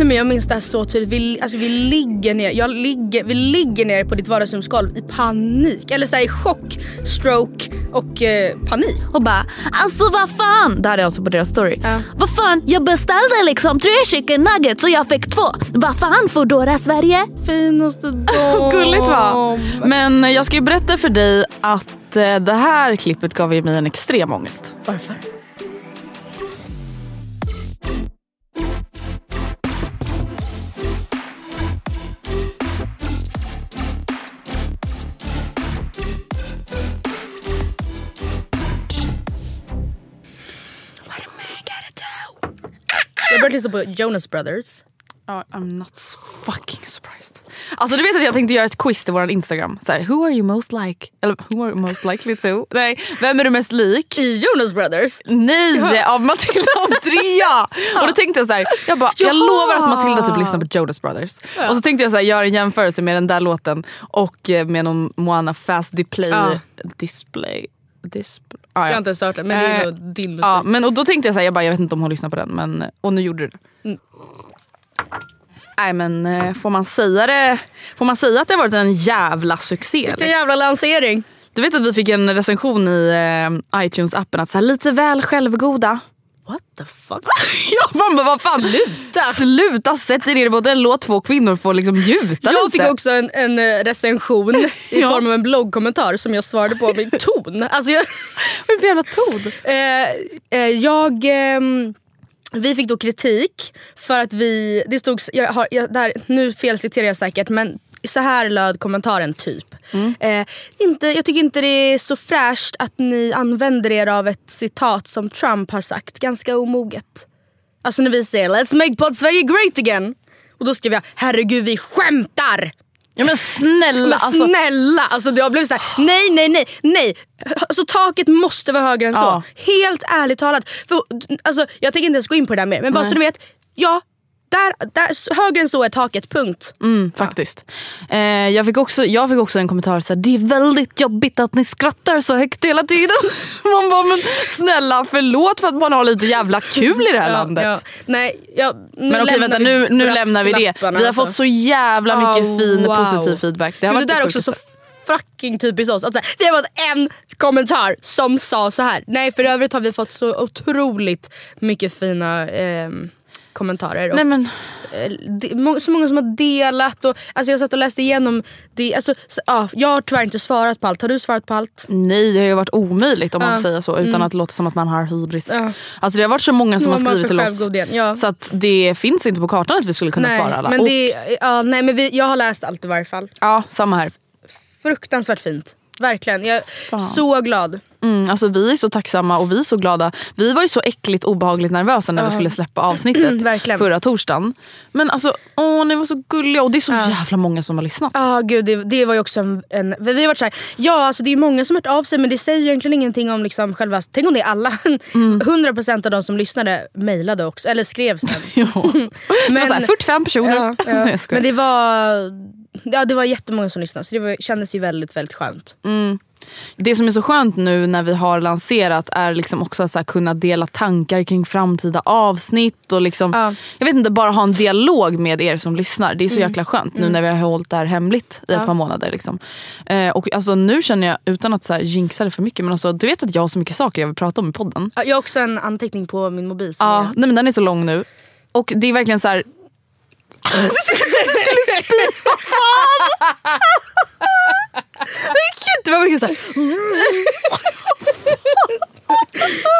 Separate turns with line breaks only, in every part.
Nej, men jag minns det här så tydligt. Vi, alltså, vi, ligger ner, jag ligger, vi ligger ner på ditt vardagsrumsgolv i panik. Eller så här, i chock, stroke och eh, panik.
Och bara alltså vad fan. Det här är alltså på deras story.
Ja.
Vad fan jag beställde liksom tre chicken nuggets och jag fick två. Vad fan Foodora Sverige?
Finaste dam.
Gulligt va? Men jag ska ju berätta för dig att eh, det här klippet gav ju mig en extrem ångest.
Varför? Har börjat lyssna på Jonas Brothers.
Ja, I'm not fucking surprised. Alltså du vet att jag tänkte göra ett quiz till vår Instagram. Så här, who are you most like? Eller who are you most likely to? Nej, vem är du mest lik?
I Jonas Brothers?
Nej, av Matilda och Andrea! Och då tänkte jag så här, jag bara, jag lovar att Matilda typ lyssnar på Jonas Brothers. Och så tänkte jag så här, göra en jämförelse med den där låten och eh, med någon Moana Fast Display.
Ja.
Display. Display. Ah,
Jag har
ja.
inte ens hört den men det är
Eh,
din musik.
Ja, men och då tänkte jag så här, jag, bara, jag vet inte om hon lyssnar på den. Men, och nu gjorde du det.
Mm.
Nej men eh, får man säga det? Får man säga att det har varit en jävla succé?
Vilken
Eller?
jävla lansering.
Du vet att vi fick en recension i eh, iTunes-appen att så här, lite väl självgoda.
What the fuck?
Ja, man bara, vad fan?
Sluta.
Sluta sätt er ner på en låt två kvinnor får liksom gjuta
Jag fick också en, en eh, recension i
Ja.
form av en bloggkommentar som jag svarade på med ton. Alltså jag,
Vad jävla ton?
eh, eh, jag ehm, vi fick då kritik för att vi, det stod, jag har, jag, där, nu felciterar jag säkert men så här löd kommentaren typ. Eh, inte, jag tycker inte det är så fräscht att ni använder er av ett citat som Trump har sagt, ganska omoget. Alltså när vi säger “Let's make pod Sverige great again” och då skrev jag “Herregud vi skämtar!”
Ja men snälla.
Men
alltså,
snälla! Alltså jag blev såhär, nej nej nej nej. Alltså taket måste vara högre än så.
Ja.
Helt ärligt talat. För, alltså, jag tänker inte ens gå in på det där mer men bara så ni vet. Ja, där, där, högre än så är taket, punkt.
mm, faktiskt. Eh, jag, fick också, jag fick också en kommentar så här, det är väldigt jobbigt att ni skrattar så högt hela tiden. Man bara, men snälla förlåt för att man har lite jävla kul i det här
Ja,
landet.
ja. Nej, ja, nu
Men okej vänta nu, nu lämnar vi det. Vi har
alltså.
fått så jävla mycket
Ah,
fin
wow.
positiv feedback. Det har
Men
varit
det där är också så fucking typiskt oss. Att här, det var en kommentar som sa så här. Nej för övrigt har vi fått så otroligt mycket fina ehm, kommentarer. Och,
Nej men
eh, de, så många som har delat. Och, alltså jag satt och läste igenom det. Alltså, så, ja, jag har tyvärr inte svarat på allt. Har du svarat på allt?
Nej, det har ju varit omöjligt om man får säga så utan att det låter som att man har hybris. Alltså det har varit så många som
Nu
har
man
skrivit till oss.
ja.
Så att det finns inte på kartan att vi skulle kunna
nej,
svara alla.
Men
Och,
det, ja, nej, men vi, jag har läst allt i varje fall.
ja, samma här.
Fruktansvärt fint. Verkligen. Jag är så glad.
Mm, alltså vi är så tacksamma och vi är så glada. Vi var ju så äckligt obehagligt nervösa när vi skulle släppa avsnittet förra torsdagen. Men alltså, åh, ni var så gulliga och det är så jävla många som har lyssnat.
Ja gud det, det var ju också en... en vi har varit såhär, ja alltså det är många som har hört av sig men det säger ju egentligen ingenting om liksom själva... Tänk om det är alla.
Mm.
100% av de som lyssnade mejlade också, eller skrev sen.
Ja. Det var så här, 45 personer.
Ja, ja. Men det var, ja, det var jättemånga som lyssnade så det var, kändes ju väldigt väldigt skönt.
Mm. det som är så skönt nu när vi har lanserat är liksom också att kunna dela tankar kring framtida avsnitt. Och liksom,
Ja.
Jag vet inte, bara ha en dialog med er som lyssnar. Det är så jäkla skönt nu när vi har hållit det här hemligt i ett par månader. Liksom. Eh, och alltså, nu känner jag, utan att så här, jinxa det för mycket, men alltså, du vet att jag har så mycket saker jag vill prata om i podden.
Ja, Jag har också en anteckning på min mobil. Som
Ja,
är...
nej, men den är så lång nu. Och det är verkligen så här... Jag skulle spy, vad fan! Men gud, det var verkligen så här...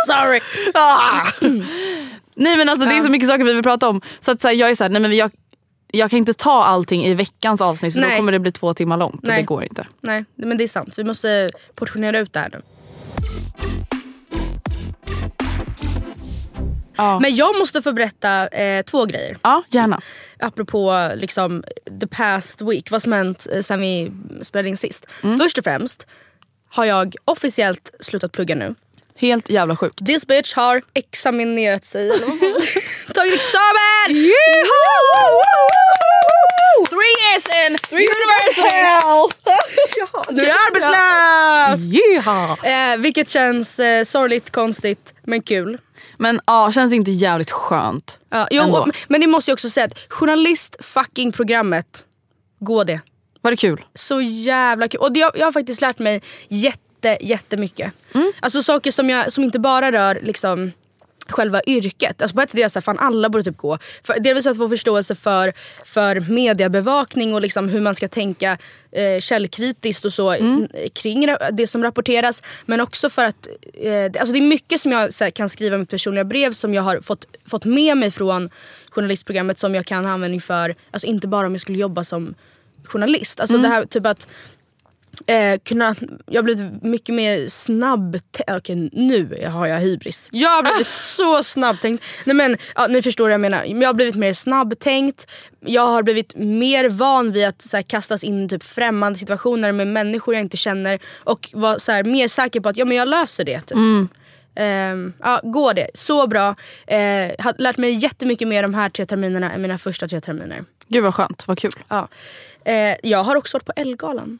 Sorry!
Ah. Nej men alltså det är så mycket saker vi vill prata om. Så att så här, jag är så här, nej men jag, jag kan inte ta allting i veckans avsnitt för
Nej.
då kommer det bli två timmar långt. Och
Nej.
det går inte.
Nej, men det är sant. Vi måste portionera ut det här nu.
Ja,
Men jag måste få berätta eh, två grejer.
ja gärna.
Apropå liksom, the past week, vad som hänt eh, sen vi spelade in sist. Först och främst har jag officiellt slutat plugga nu.
Helt jävla sjukt.
This bitch har examinerat sig. Tagit examen! Three years in university! Nu är jag
Yeah.
Eh, vilket känns eh, sorgligt, konstigt men kul.
Men ja, känns det inte jävligt skönt?
Ja, jo,
Ändå.
men det måste jag också säga att journalist fucking programmet, gå det.
Var det kul?
Så jävla kul. Och det, jag, jag har faktiskt lärt mig jätte, jättemycket. Alltså saker som, jag, som inte bara rör liksom själva yrket. Alltså på ett sätt är jag såhär, fan alla borde typ gå. För, delvis för att få förståelse för, för mediebevakning och liksom hur man ska tänka eh, källkritiskt och så mm. kring det som rapporteras. Men också för att eh, det- alltså det är mycket som jag så här, kan skriva i mitt personliga brev som jag har fått, fått med mig från journalistprogrammet som jag kan ha användning för, alltså inte bara om jag skulle jobba som journalist. Alltså det här typ att Eh, kunna, jag har blivit mycket mer snabb... Okej nu har jag hybris. Jag har blivit så snabbtänkt. Nej, men, ja, ni förstår vad jag menar. Jag har blivit mer snabbtänkt. Jag har blivit mer van vid att så här, kastas in i typ, främmande situationer med människor jag inte känner. Och vara så här, mer säker på att ja, men jag löser det. Typ. Ehm, ja, går det. Så bra. Eh, har lärt mig jättemycket mer de här tre terminerna än mina första tre terminer.
Gud vad skönt, vad kul.
Ja. Eh, jag har också varit på Ellegalan.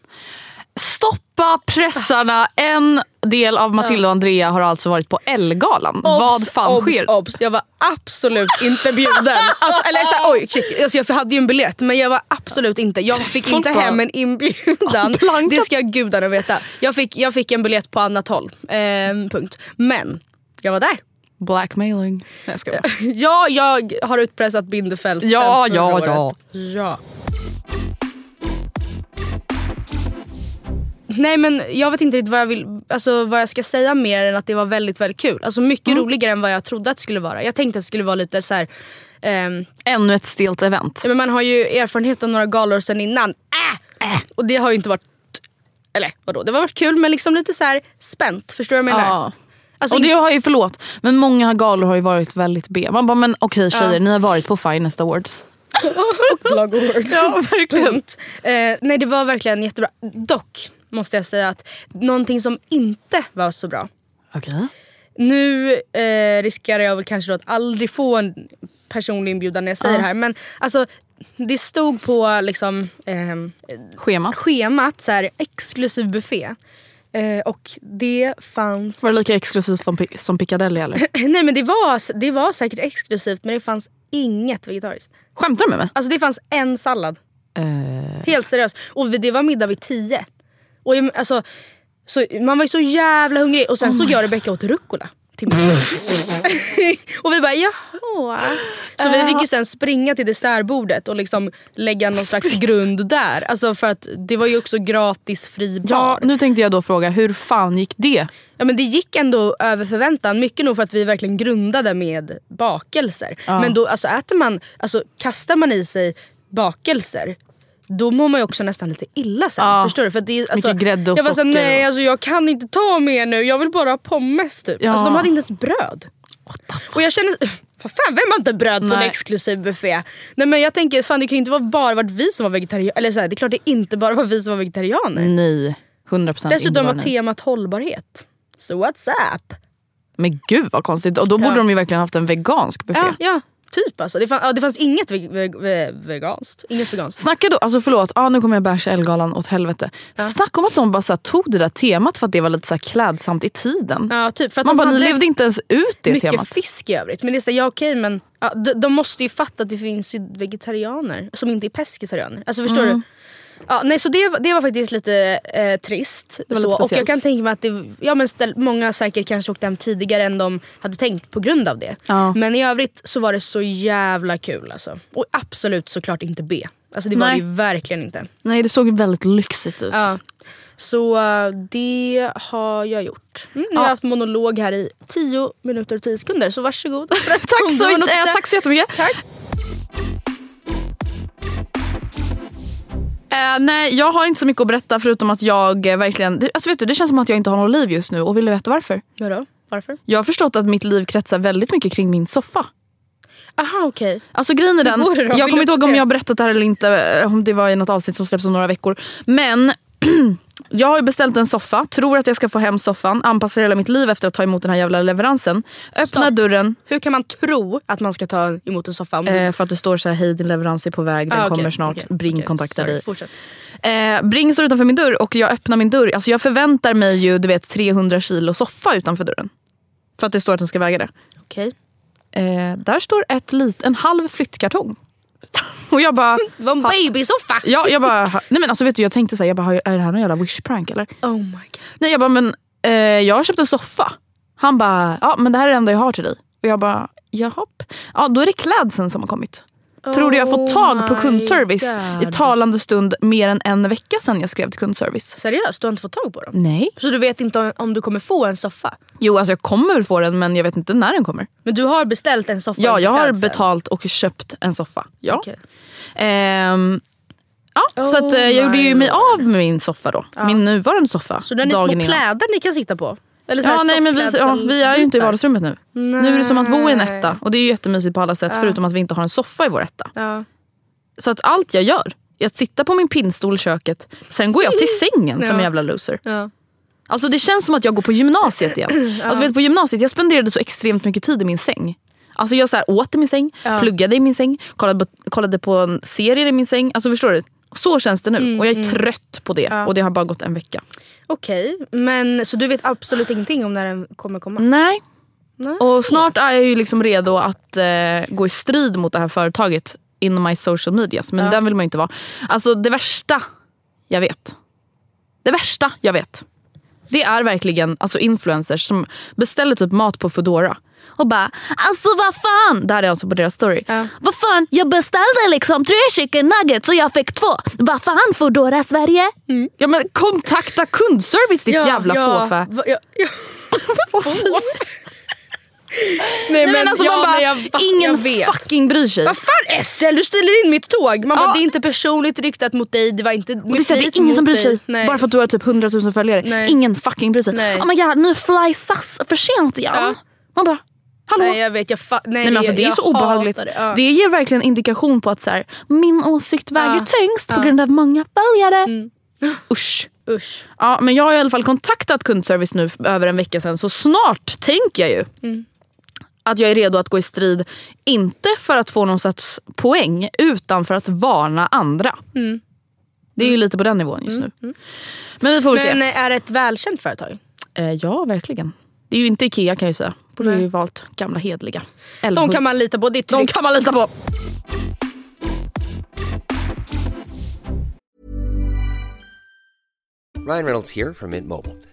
Stoppa pressarna! En del av Matilda och Andrea har alltså varit på Ellegalan. Vad fan
obs,
sker?
Obs. Jag var absolut inte bjuden. Alltså, eller så här, oj, shit. Alltså, jag hade ju en biljett men jag var absolut inte. Jag fick
Folk
inte hem en inbjudan.
Blankat.
Det ska gudarna veta. Jag fick, jag fick en biljett på annat håll. Ehm, punkt. Men jag var där.
Blackmailing. Nej, jag.
Ja, jag har utpressat Bindefält
Ja,
sen förra
ja,
året.
ja.
ja. Nej men jag vet inte riktigt vad jag, vill, alltså, vad jag ska säga mer än att det var väldigt väldigt kul. Alltså mycket
Mm.
roligare än vad jag trodde att det skulle vara. Jag tänkte att det skulle vara lite så här. ehm,
Ännu ett stelt event.
men man har ju erfarenhet av några galor sen innan. Äh, äh. Och det har ju inte varit, eller vadå, det har varit kul men liksom lite så här spänt. Förstår du vad jag menar?
Ja.
Alltså,
och det har ju, förlåt, men många galor har ju varit väldigt B. Man bara, men okej tjejer,
Ja.
ni har varit på Finest Awards.
Blog awards.
Ja, verkligen.
Eh, nej det var verkligen jättebra. Dock måste jag säga att någonting som inte var så bra.
Okej.
Nu eh, riskerar jag väl kanske att aldrig få en personlig inbjudan när jag säger det här. Men alltså det stod på liksom, ehm,
Schema.
schemat så här, exklusiv buffé. Eh, och det fanns...
Var det lika exklusivt som, som Piccadilly eller?
Nej men det var, det var säkert exklusivt men det fanns inget vegetariskt.
Skämtar du med mig?
Alltså det fanns en sallad.
Eh,
Helt seriöst. Och det var middag vid tio. Och jag, alltså, så, man var ju så jävla hungrig och sen så jag och Rebecca åt rucola. och vi bara jaha. Så vi fick ju sen springa till dessertbordet och liksom lägga någon slags grund där. Alltså för att det var ju också gratis fri bar.
ja, nu tänkte jag då fråga, hur fan gick det?
Ja, men det gick ändå över förväntan. Mycket nog för att vi verkligen grundade med bakelser. Men då alltså, äter man, alltså, kastar man i sig bakelser då mår man ju också nästan lite illa sen.
Ja.
Förstår du? För det, är- alltså,
Mycket grädde och
jag
socker
nej
och-
alltså, jag kan inte ta mer nu, jag vill bara ha pommes typ.
Ja.
Alltså, de hade inte ens bröd. Och jag känner, vad fan vem har inte bröd på en
Nej.
exklusiv buffé? Nej men jag tänker, fan det kan ju inte vara bara varit vi som var vegetarianer. Eller så här, det är klart det inte bara var vi som var vegetarianer.
Nej, 100%
Dessutom var temat hållbarhet. Så what's up?
Men gud vad konstigt. Och då borde
Ja.
de ju verkligen haft en vegansk buffé.
Ja, ja. Typ alltså. Det, fann, ja, det fanns inget ve ve ve veganskt. Inget veganskt.
Snacka då, alltså förlåt, ah, nu kommer jag bärsa Ellegalan åt helvete. Snacka om att de bara så här, tog det där temat för att det var lite så här, klädsamt i tiden.
Ja, typ, för att
Man bara, ni levde inte ens ut det
mycket
temat.
fisk i övrigt. Men det är så, här, ja okej men ja, de, de måste ju fatta att det finns vegetarianer som inte är pescetarianer. Alltså förstår
Mm.
du? Ja, nej, så det, var- det var faktiskt lite eh, trist.
lite
Så, och jag
speciellt.
kan tänka mig att det, ja, men ställ, många säkert kanske åkte hem tidigare än de hade tänkt på grund av det.
Ja.
Men i övrigt så var det så jävla kul. Alltså. Och absolut såklart inte B. Alltså det var det
Nej.
ju verkligen inte.
Nej det såg väldigt lyxigt ut.
Ja. Så eh, det har jag gjort. Mm, nu har jag haft monolog här i 10 minuter och 10 sekunder så varsågod.
Tack, så,
säga.
tack så jättemycket.
Tack.
Eh, nej jag har inte så mycket att berätta förutom att jag eh, verkligen, alltså vet du, det känns som att jag inte har något liv just nu och vill du veta varför?
Vadå? Varför?
Jag har förstått att mitt liv kretsar väldigt mycket kring min soffa.
Aha okej.
Alltså grejen är den,
det då?
jag kommer inte ihåg om jag har berättat det här eller inte, eh, om det var i något avsnitt som släpps om några veckor. Men jag har ju beställt en soffa, tror att jag ska få hem soffan, anpassar hela mitt liv efter att ta emot den här jävla leveransen. Öppnar
Stopp.
dörren
Hur kan man tro att man ska ta emot en soffa?
eh, för att det står så här hej din leverans är på väg, den
Ah, okej,
kommer snart,
okej,
Bring
okej.
kontaktar dig. Eh, Bring står utanför min dörr och jag öppnar min dörr. Alltså jag förväntar mig ju du vet 300 kilo soffa utanför dörren. För att det står att den ska väga det.
Okej.
Eh, där står ett lit, en halv flyttkartong. Och jag bara...
Det var en babysoffa!
Ja, jag bara, nej men alltså vet du, jag tänkte så här, jag bara, är det här någon jävla wish-prank eller?
Oh my god.
Nej jag bara, men eh, jag har köpt en soffa. Han bara, ja men det här är det enda jag har till dig. Och jag bara, jaha. Ja då är det klädseln som har kommit. Tror du jag har fått tag på
Oh
kundservice
my
i
God. talande
stund mer än en vecka sedan jag skrev till kundservice?
Seriöst? Du har inte fått tag på dem?
Nej.
Så du vet inte om, om du kommer få en soffa?
Jo alltså jag kommer väl få den men jag vet inte när den kommer.
Men du har beställt en soffa
Ja jag har betalt och köpt en soffa. Ja.
Okej.
Ehm, ja så att, eh,
Oh
jag gjorde ju mig av med min soffa då. Min nuvarande soffa.
Så den är små
innan.
plädar ni kan sitta på? Eller så
Ja, nej, men vi, ja, vi är ju inte i vardagsrummet nu. Nu är det som att bo i en
Nej.
etta. Och det är ju jättemysigt på alla sätt förutom att vi inte har en soffa i vår etta.
Ja.
Så att allt jag gör är att sitta på min pinnstol i köket, sen går jag till sängen som en
Ja.
jävla loser.
Ja.
Alltså det känns som att jag går på gymnasiet igen. Alltså vet, på gymnasiet jag spenderade så extremt mycket tid i min säng. Alltså jag så här, åt i min säng, pluggade i min säng, kollade på, kollade på en serie i min säng. Alltså förstår du? Så känns det nu och jag är trött på det. Och det har bara gått en vecka.
Okej, men så du vet absolut ingenting om när den kommer komma?
Nej.
Nej.
Och snart är jag ju liksom redo att eh, gå i strid mot det här företaget in my social medias. Men den vill man ju inte vara. Alltså det värsta jag vet. Det värsta jag vet. Det är verkligen alltså influencers som beställer typ mat på Foodora. Och bara alltså vad fan. Det här är alltså på deras story. Vad fan jag beställde liksom tre chicken nuggets och jag fick två. Vad fan Foodora Sverige? Ja men kontakta kundservice ditt jävla fåfä.
va- Ja, ja.
Nej men, alltså
ja,
man bara,
jag,
ingen
jag vet.
fucking bryr sig.
Vad fan SL, du ställer in mitt tåg. Man bara,
Ja.
det är inte personligt riktat mot dig. Det var inte
Och det, är det är ingen som bryr sig.
Nej.
Bara för att du har typ 100 000 följare.
Nej.
Ingen fucking bryr sig.
Nej.
Oh my god, nu fly SAS för sent igen.
Ja.
Man bara, hallå?
Nej jag vet, jag fa- nej,
Nej, men alltså, det är så obehagligt.
Det. Ja.
Det ger verkligen indikation på att så här, min åsikt väger
Ja.
tyngst på
Ja.
grund av många följare. Usch.
Usch.
Ja, men jag har i alla fall kontaktat kundservice nu över en vecka sedan så snart tänker jag ju att jag är redo att gå i strid. Inte för att få någon sorts poäng utan för att varna andra. Det är ju lite på den nivån just nu. Men vi får väl se.
Men är det ett välkänt företag?
Eh, ja, verkligen. Det är ju inte Ikea kan jag ju säga. Borde ju valt gamla hedliga.
De
Älmhult.
kan man lita på, det är
De
tryggt.
kan man lita på.
Ryan Reynolds here from Mint Mobile.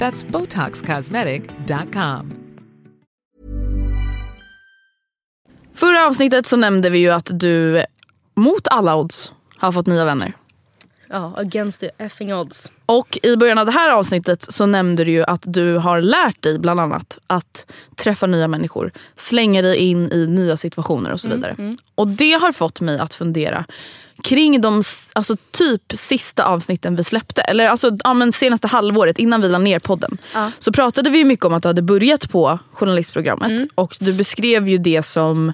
That's BotoxCosmetic.com.
Förra avsnittet så nämnde vi ju att du mot alla odds har fått nya vänner.
Ja, against the effing odds.
Och i början av det här avsnittet så nämnde du ju att du har lärt dig bland annat att träffa nya människor, slänga dig in i nya situationer och så vidare. Och det har fått mig att fundera kring de alltså, typ sista avsnitten vi släppte, eller alltså, ja, men senaste halvåret innan vi la ner podden. Så pratade vi mycket om att du hade börjat på journalistprogrammet och du beskrev ju det som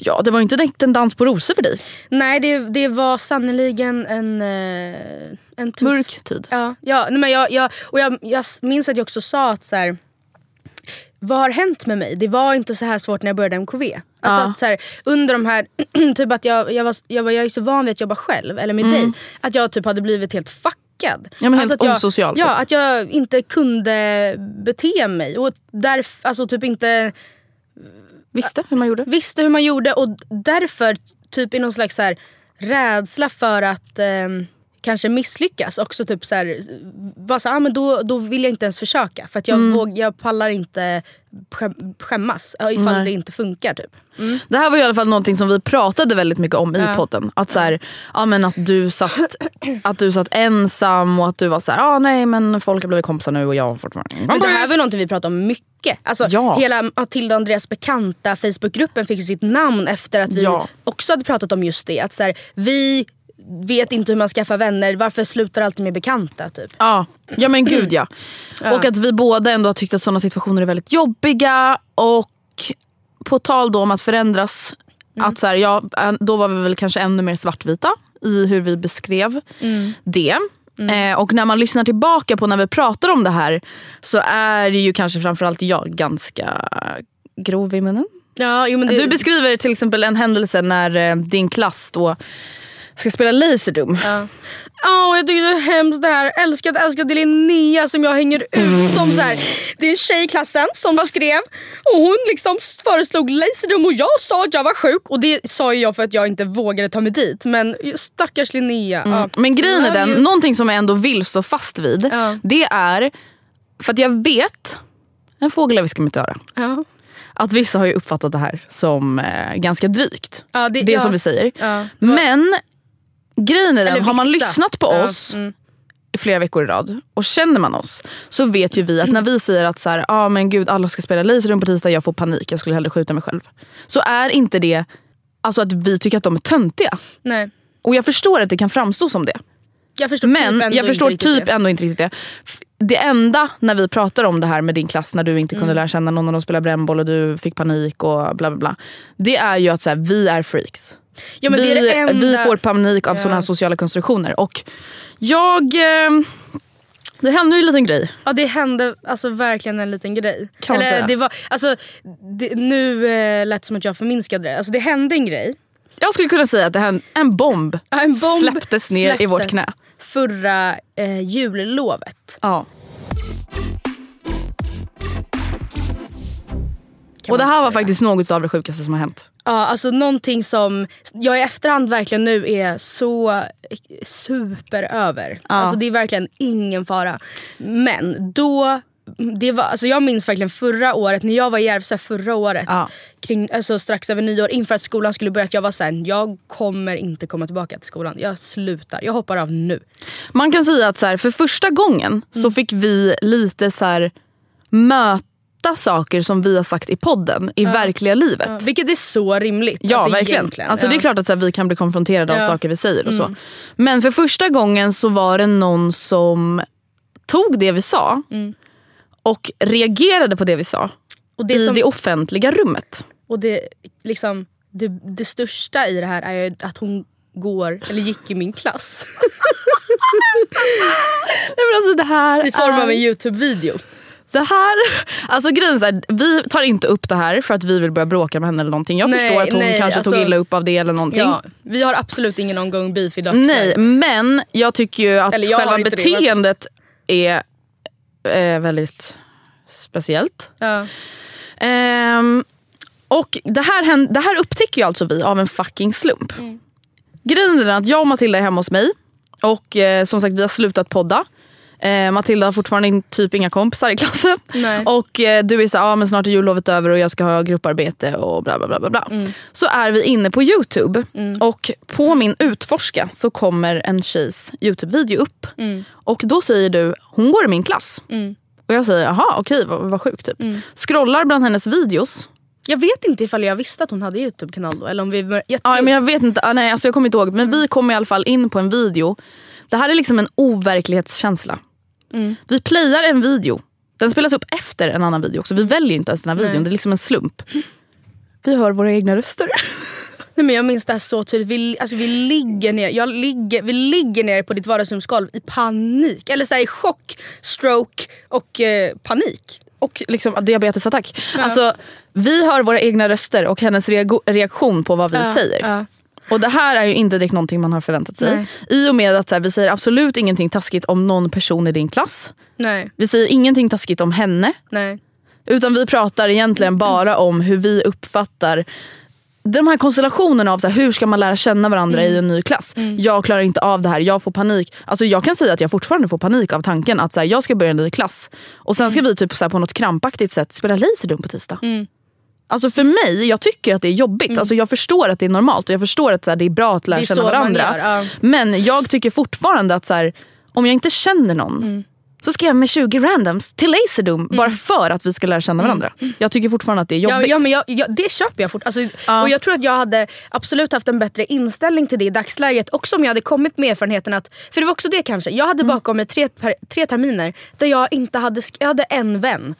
Ja, det var ju inte direkt en dans på rosor för dig.
Nej, det, det var sannoliken en, eh, en tuff...
Mörk tid.
Ja, ja men jag, jag, och jag, jag minns att jag också sa att så här, vad har hänt med mig? Det var inte så här svårt när jag började MKV. Alltså
Ja.
att så här, under de här, typ att jag, jag, var, jag, var, jag är så van vid att jobba själv, eller med dig. Att jag typ hade blivit helt fuckad.
Mm. Ja, men helt
alltså jag,
osocial,
Ja,
typ.
att jag inte kunde bete mig. Och därf, alltså typ inte
Visste hur man gjorde.
visste hur man gjorde och därför typ i någon slags så här, rädsla för att eh, kanske misslyckas också typ så här, var så, ah, men då, då vill jag inte ens försöka för att jag, våg, jag pallar inte skäm, skämmas ja, ifall
Nej.
det inte funkar. Typ.
Det här var i alla fall någonting som vi pratade väldigt mycket om i podden. Att, så här, ja, men att, du satt, att du satt ensam och att du var så här, ah, nej men folk har blivit kompisar nu och jag har fortfarande
Men det här var någonting vi pratade om mycket. Alltså,
Ja.
Hela Matilda och Andreas bekanta Facebookgruppen fick sitt namn efter att vi
Ja.
också hade pratat om just det. Att så här, vi vet inte hur man skaffar vänner, varför slutar alltid med bekanta? Typ.
Ja, ja men gud ja. Och att vi båda ändå har tyckt att sådana situationer är väldigt jobbiga. Och på tal då om att förändras. Att så här, ja, då var vi väl kanske ännu mer svartvita i hur vi beskrev det. Eh, och när man lyssnar tillbaka på när vi pratar om det här så är ju kanske framförallt jag ganska grov i munnen.
Ja, jo, men det,
Du beskriver till exempel en händelse när eh, din klass då ska spela Laserdom.
Åh, jag tycker det är hemskt det här. Älskade, älskade Linnea som jag hänger ut som så här. Det är en tjej i klassen som skrev och hon liksom föreslog Laserdom och jag sa att jag var sjuk. Och det sa jag för att jag inte vågade ta mig dit. Men stackars Linnea. Ja.
Men grejen är den, någonting som jag ändå vill stå fast vid.
Ja.
Det är, för att jag vet, en fågel är vi ska inte höra.
Ja.
Att vissa har ju uppfattat det här som eh, ganska drygt.
Ja,
det
det- ja.
som vi säger.
Ja.
Men grejen är den, har man lyssnat på oss
mm.
i flera veckor i rad och känner man oss så vet ju vi att när vi säger att så här, ah, men gud alla ska spela Laserdom på tisdag, jag får panik, jag skulle hellre skjuta mig själv. Så är inte det alltså att vi tycker att de är töntiga.
Nej.
Och jag förstår att det kan framstå som det.
Jag förstår
Men
typ
jag förstår typ
det.
ändå inte riktigt det. Det enda när vi pratar om det här med din klass när du inte
Mm.
kunde lära känna någon när de spelade brännboll och du fick panik och bla bla bla. Det är ju att så här, vi är freaks.
Ja,
vi,
det det
vi får panik av
Ja.
sådana här sociala konstruktioner. Och jag... Eh, det hände ju en liten grej.
Ja det hände alltså verkligen en liten grej.
Kan
Eller,
säga.
det var, alltså, det, nu eh, lät det som att jag förminskade det. Alltså, det hände en grej.
Jag skulle kunna säga att det här, en bomb,
Ja, En bomb
släpptes ner i vårt
släpptes
knä.
Förra eh, jullovet.
Ja.
kan
Och det här var
säga.
faktiskt något av det sjukaste som har hänt.
Ja, alltså någonting som jag i efterhand verkligen nu är så super över. Alltså det är verkligen ingen fara. Men då, det var, alltså jag minns verkligen förra året, när jag var i Järvsö förra året.
Ja.
Kring, alltså strax över nyår, inför att skolan skulle börja. Att jag var såhär, jag kommer inte komma tillbaka till skolan. Jag slutar, jag hoppar av nu.
Man kan säga att så här, för första gången
Mm.
så fick vi lite så här, möta saker som vi har sagt i podden i verkliga livet.
Vilket är så rimligt.
Ja
alltså,
verkligen. Alltså, Det är klart att så här, vi kan bli konfronterade av saker vi säger och så.
Mm.
Men för första gången så var det någon som tog det vi sa och reagerade på det vi sa
Mm. Och det,
i
som,
det offentliga rummet.
och det, liksom, det, det största i det här är att hon går, eller gick i min klass.
Nej, men alltså det här
I form av en Youtube-video.
Det här, alltså grejen är vi tar inte upp det här för att vi vill börja bråka med henne eller någonting. Jag
Nej,
förstår att hon
nej,
kanske
alltså-
tog illa upp av det eller någonting.
Ja, vi har absolut ingen omgång beef i dagsläget.
Nej, men jag tycker ju att själva
inte det, men-
beteendet är eh, väldigt speciellt.
Ja.
Ehm, och det här, det här upptäcker ju alltså vi av en fucking slump. Grejen är att jag och Matilda är hemma hos mig och eh, som sagt vi har slutat podda. Eh, Matilda har fortfarande in, typ inga kompisar i klassen.
Nej.
Och eh, du är så ah, men snart är jullovet över och jag ska ha grupparbete och bla bla bla. bla, bla. Så är vi inne på Youtube och på min utforska så kommer en tjejs Youtube-video upp. Och då säger du, hon går i min klass. Och jag säger, jaha okej vad, vad sjukt. Typ. Scrollar bland hennes videos.
Jag vet inte ifall jag visste att hon hade Youtube-kanal då. Eller om vi, jag,
Ja, men jag vet inte, ah, nej, alltså jag kommer inte ihåg. Men vi kommer i alla fall in på en video. Det här är liksom en overklighetskänsla. Vi playar en video. Den spelas upp efter en annan video också. Vi väljer inte ens den här videon. Det är liksom en slump. Vi hör våra egna röster.
Nej, men jag minns det här så tydligt. Vi, alltså, vi, ligger ner, jag ligger, vi ligger ner på ditt vardagsrumsgolv i panik. Eller så här, i chock, stroke och eh, panik.
Och liksom diabetesattack. Alltså, vi hör våra egna röster och hennes reaktion på vad vi säger.
ja.
Och det här är ju inte direkt någonting man har förväntat sig.
Nej.
I och med att så här, vi säger absolut ingenting taskigt om någon person i din klass.
Nej,
Vi säger ingenting taskigt om henne.
nej.
Utan vi pratar egentligen bara om hur vi uppfattar de här konstellationerna av så här, hur ska man lära känna varandra i en ny klass. Jag klarar inte av det här, jag får panik. Alltså jag kan säga att jag fortfarande får panik av tanken att så här, jag ska börja en ny klass. Och sen ska vi typ så här, på något krampaktigt sätt spela Laserdum på tisdag. Alltså för mig, jag tycker att det är jobbigt. Alltså jag förstår att det är normalt och jag förstår att så här, det är bra att lära känna varandra.
gör, ja.
Men jag tycker fortfarande att så här, om jag inte känner någon så ska jag med 20 randoms till Laserdom bara för att vi ska lära känna varandra. Jag tycker fortfarande att det är
Ja,
jobbigt.
ja, men jag, jag, det köper jag fort. Alltså,
Ja.
och jag tror att jag hade absolut haft en bättre inställning till det i dagsläget. Också om jag hade kommit med erfarenheten att, för det var också det kanske, jag hade bakom mig tre, per, tre terminer där jag inte hade, jag hade en vän.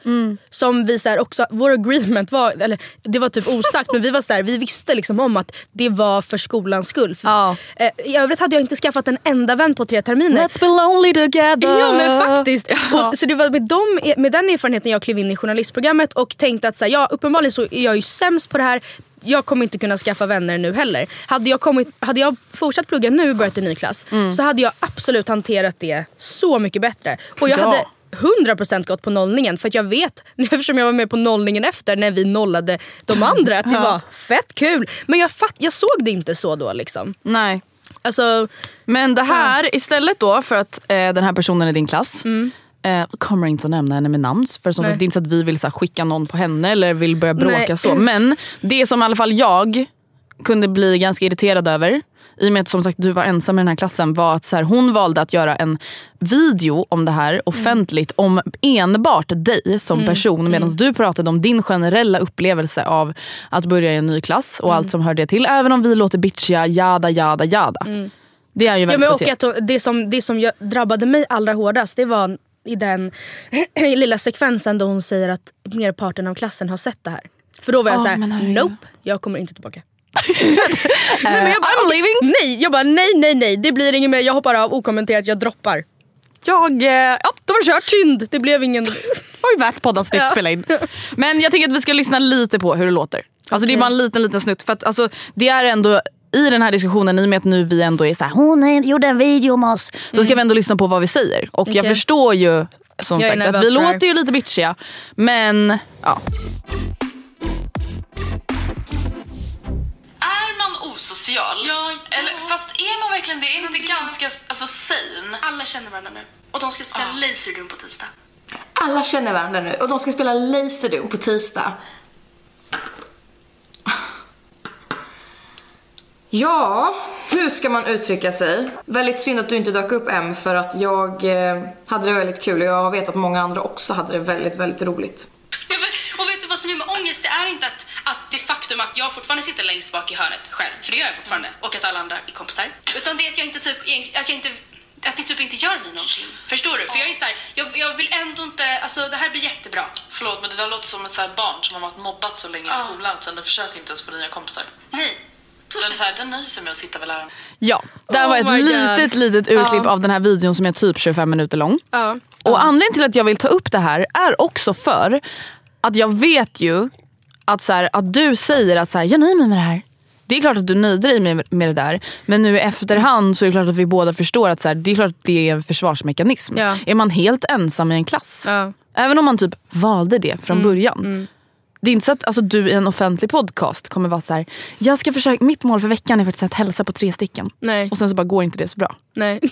Som vi så här, också, vår agreement var, eller det var typ osagt men vi var så här, vi visste liksom om att det var för skolans skull. För,
Ja.
eh, I övrigt hade jag inte skaffat en enda vän på tre terminer.
Let's be lonely together.
Ja men faktiskt. Och, så det var med, dem, med den erfarenheten jag klev in i journalistprogrammet och tänkte att så här, ja, uppenbarligen så är jag ju sämst på det här. Jag kommer inte kunna skaffa vänner nu heller. Hade jag, kommit, hade jag fortsatt plugga nu och börjat en ny klass så hade jag absolut hanterat det så mycket bättre. Och jag
Ja.
hade 100% gått på nollningen för att jag vet, eftersom jag var med på nollningen efter när vi nollade de andra, att det var fett kul. Men jag, fatt, jag såg det inte så då liksom.
Nej.
Alltså,
Men det här istället då för att eh, den här personen är din klass.
Mm.
Eh, kommer inte att nämna henne med namn. För som
Nej.
sagt, det är inte så att vi vill så här, skicka någon på henne eller vill börja bråka
Nej.
så. Men det som i alla fall jag kunde bli ganska irriterad över i och med att som sagt du var ensam i den här klassen var att så här, hon valde att göra en video om det här offentligt om enbart dig som person medan du pratade om din generella upplevelse av att börja i en ny klass och allt som hör det till. Även om vi låter bitchiga, jada jada jada. Det är ju
Ja,
väldigt
men och
speciellt.
att det som, det som drabbade mig allra hårdast det var i den lilla sekvensen då hon säger att merparten av klassen har sett det här. För då var jag
Ja,
såhär,
men herregud.
nope, jag kommer inte tillbaka. Nej, men jag bara,
I'm
okej,
leaving.
Nej, jag bara nej, nej, nej, det blir inget mer. Jag hoppar av okommenterat, jag droppar.
Jag, eh, ja då var det kört.
Synd, det blev ingen...
Det var ju värt poddavsnitt att spela in. Men jag tänker att vi ska lyssna lite på hur det låter. Alltså Det är bara en liten liten snutt. För att, alltså, det är ändå i den här diskussionen, i och med att nu vi ändå är så här, hon gjorde en video om oss. Då ska vi ändå lyssna på vad vi säger. Och jag
Mm. Okej.
förstår ju som
Jag
sagt att vi låter ju lite bitchiga. Men ja.
Osocial?
Ja, ja.
Eller, fast är man verkligen det? Är det inte ganska alltså, sane?
Alla känner varandra nu. Och de ska spela Laserdum på tisdag.
Alla känner varandra nu och de ska spela Laserdum på tisdag. Ja, hur ska man uttrycka sig? Väldigt synd att du inte dök upp M för att jag eh, hade det väldigt kul och jag vet att många andra också hade det väldigt, väldigt roligt.
Ja, men, och vet du vad som är med ångest? Det är inte att, faktum att jag fortfarande sitter längst bak i hörnet själv, för det gör jag fortfarande, och att alla andra är kompisar. Utan det är att jag inte typ, att jag inte att det typ inte gör mig någonting. Förstår du? För jag är så här, jag, jag vill ändå inte, alltså det här blir jättebra.
Förlåt, men det där låter som ett så här barn som har varit mobbat så länge i skolan sen den försöker inte ens få nya kompisar.
Nej.
Den, så här, den nöjer sig med att sitta vid läraren.
Ja, det här
Oh
var ett
God.
litet litet urklipp
Ja.
av den här videon som är typ 25 minuter lång.
Ja.
Och anledningen till att jag vill ta upp det här är också för att jag vet ju att, så här, att du säger att så här, jag nöjer mig med det här. Det är klart att du nöjde dig med, med det där. Men nu i efterhand så är det klart att vi båda förstår att så här, det är klart att det är en försvarsmekanism.
Ja.
Är man helt ensam i en klass,
Ja.
även om man typ valde det från
Mm,
början. Det är inte så att alltså, du i en offentlig podcast kommer vara så här, jag ska försöka, mitt mål för veckan är faktiskt att hälsa på tre stycken.
Nej.
Och sen så bara går inte det så bra.
Nej.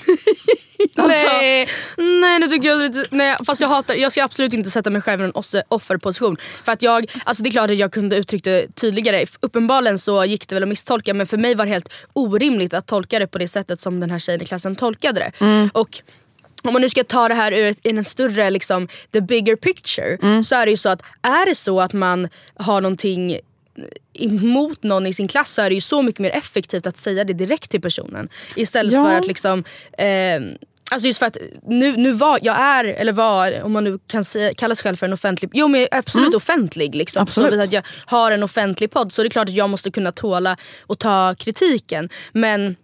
Alltså-
nej, nej nu tycker jag lite, nej, fast jag hatar, jag ska absolut inte sätta mig själv i en offerposition. För att jag, alltså det är klart att jag kunde uttryckt det tydligare. Uppenbarligen så gick det väl att misstolka men för mig var det helt orimligt att tolka det på det sättet som den här tjejen i klassen tolkade det.
Mm.
Och om man nu ska ta det här ur en större, liksom, the bigger picture. Så är det ju så att är det så att man har någonting emot någon i sin klass så är det ju så mycket mer effektivt att säga det direkt till personen. Istället
Ja.
för att liksom eh, Alltså just för att nu, nu var, jag är, eller var, om man nu kan säga, kalla sig själv för en offentlig, jo men jag är absolut offentlig liksom.
Absolut.
Att jag har en offentlig podd så det är klart att jag måste kunna tåla och ta kritiken. Men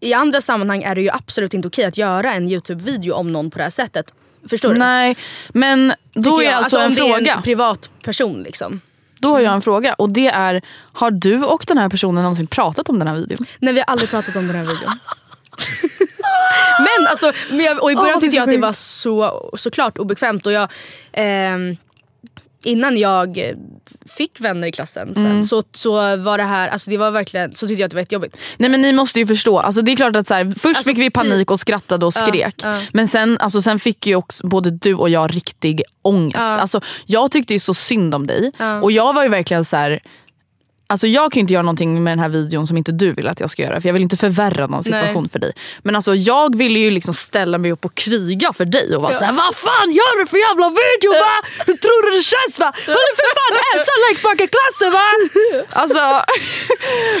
i andra sammanhang är det ju absolut inte okej att göra en Youtube-video om någon på det här sättet. Förstår du?
Nej, men då är
jag.
alltså,
om
en
det är
fråga.
en privatperson liksom.
Då har jag en fråga och det är, har du och den här personen någonsin pratat om den här videon?
Nej vi har aldrig pratat om den här videon. men alltså, och i början
är
tyckte jag att det var så, såklart obekvämt. Och jag, ehm, innan jag fick vänner i klassen sen,
Mm.
så, så var det här, alltså det var verkligen, så tyckte jag att det var jättejobbigt.
Nej men ni måste ju förstå, alltså, det är klart att så här, först fick vi panik och skrattade och
Ja,
skrek.
ja.
Men sen, alltså, sen fick ju också både du och jag riktig ångest.
Ja.
Alltså, jag tyckte ju så synd om dig
Ja.
och jag var ju verkligen så här. Alltså jag kan ju inte göra någonting med den här videon som inte du vill att jag ska göra. För jag vill inte förvärra någon situation
Nej.
för dig. Men alltså jag ville ju liksom ställa mig upp och kriga för dig och vara
Ja.
såhär Vad fan gör du för jävla video va? Hur tror du det känns va? Han är för fan ensam längst bak i klassen va? Alltså,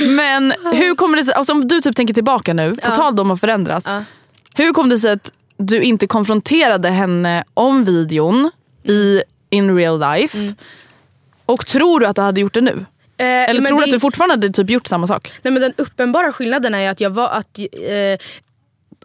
men hur kommer det sig, alltså om du typ tänker tillbaka nu, på
Ja.
tal om att förändras.
Ja.
Hur kom det sig att du inte konfronterade henne om videon i in real life?
Mm.
Och tror du att du hade gjort det nu?
Eh,
Eller tror du
det-
att du fortfarande hade typ gjort samma sak?
Nej men den uppenbara skillnaden är ju att jag var att eh,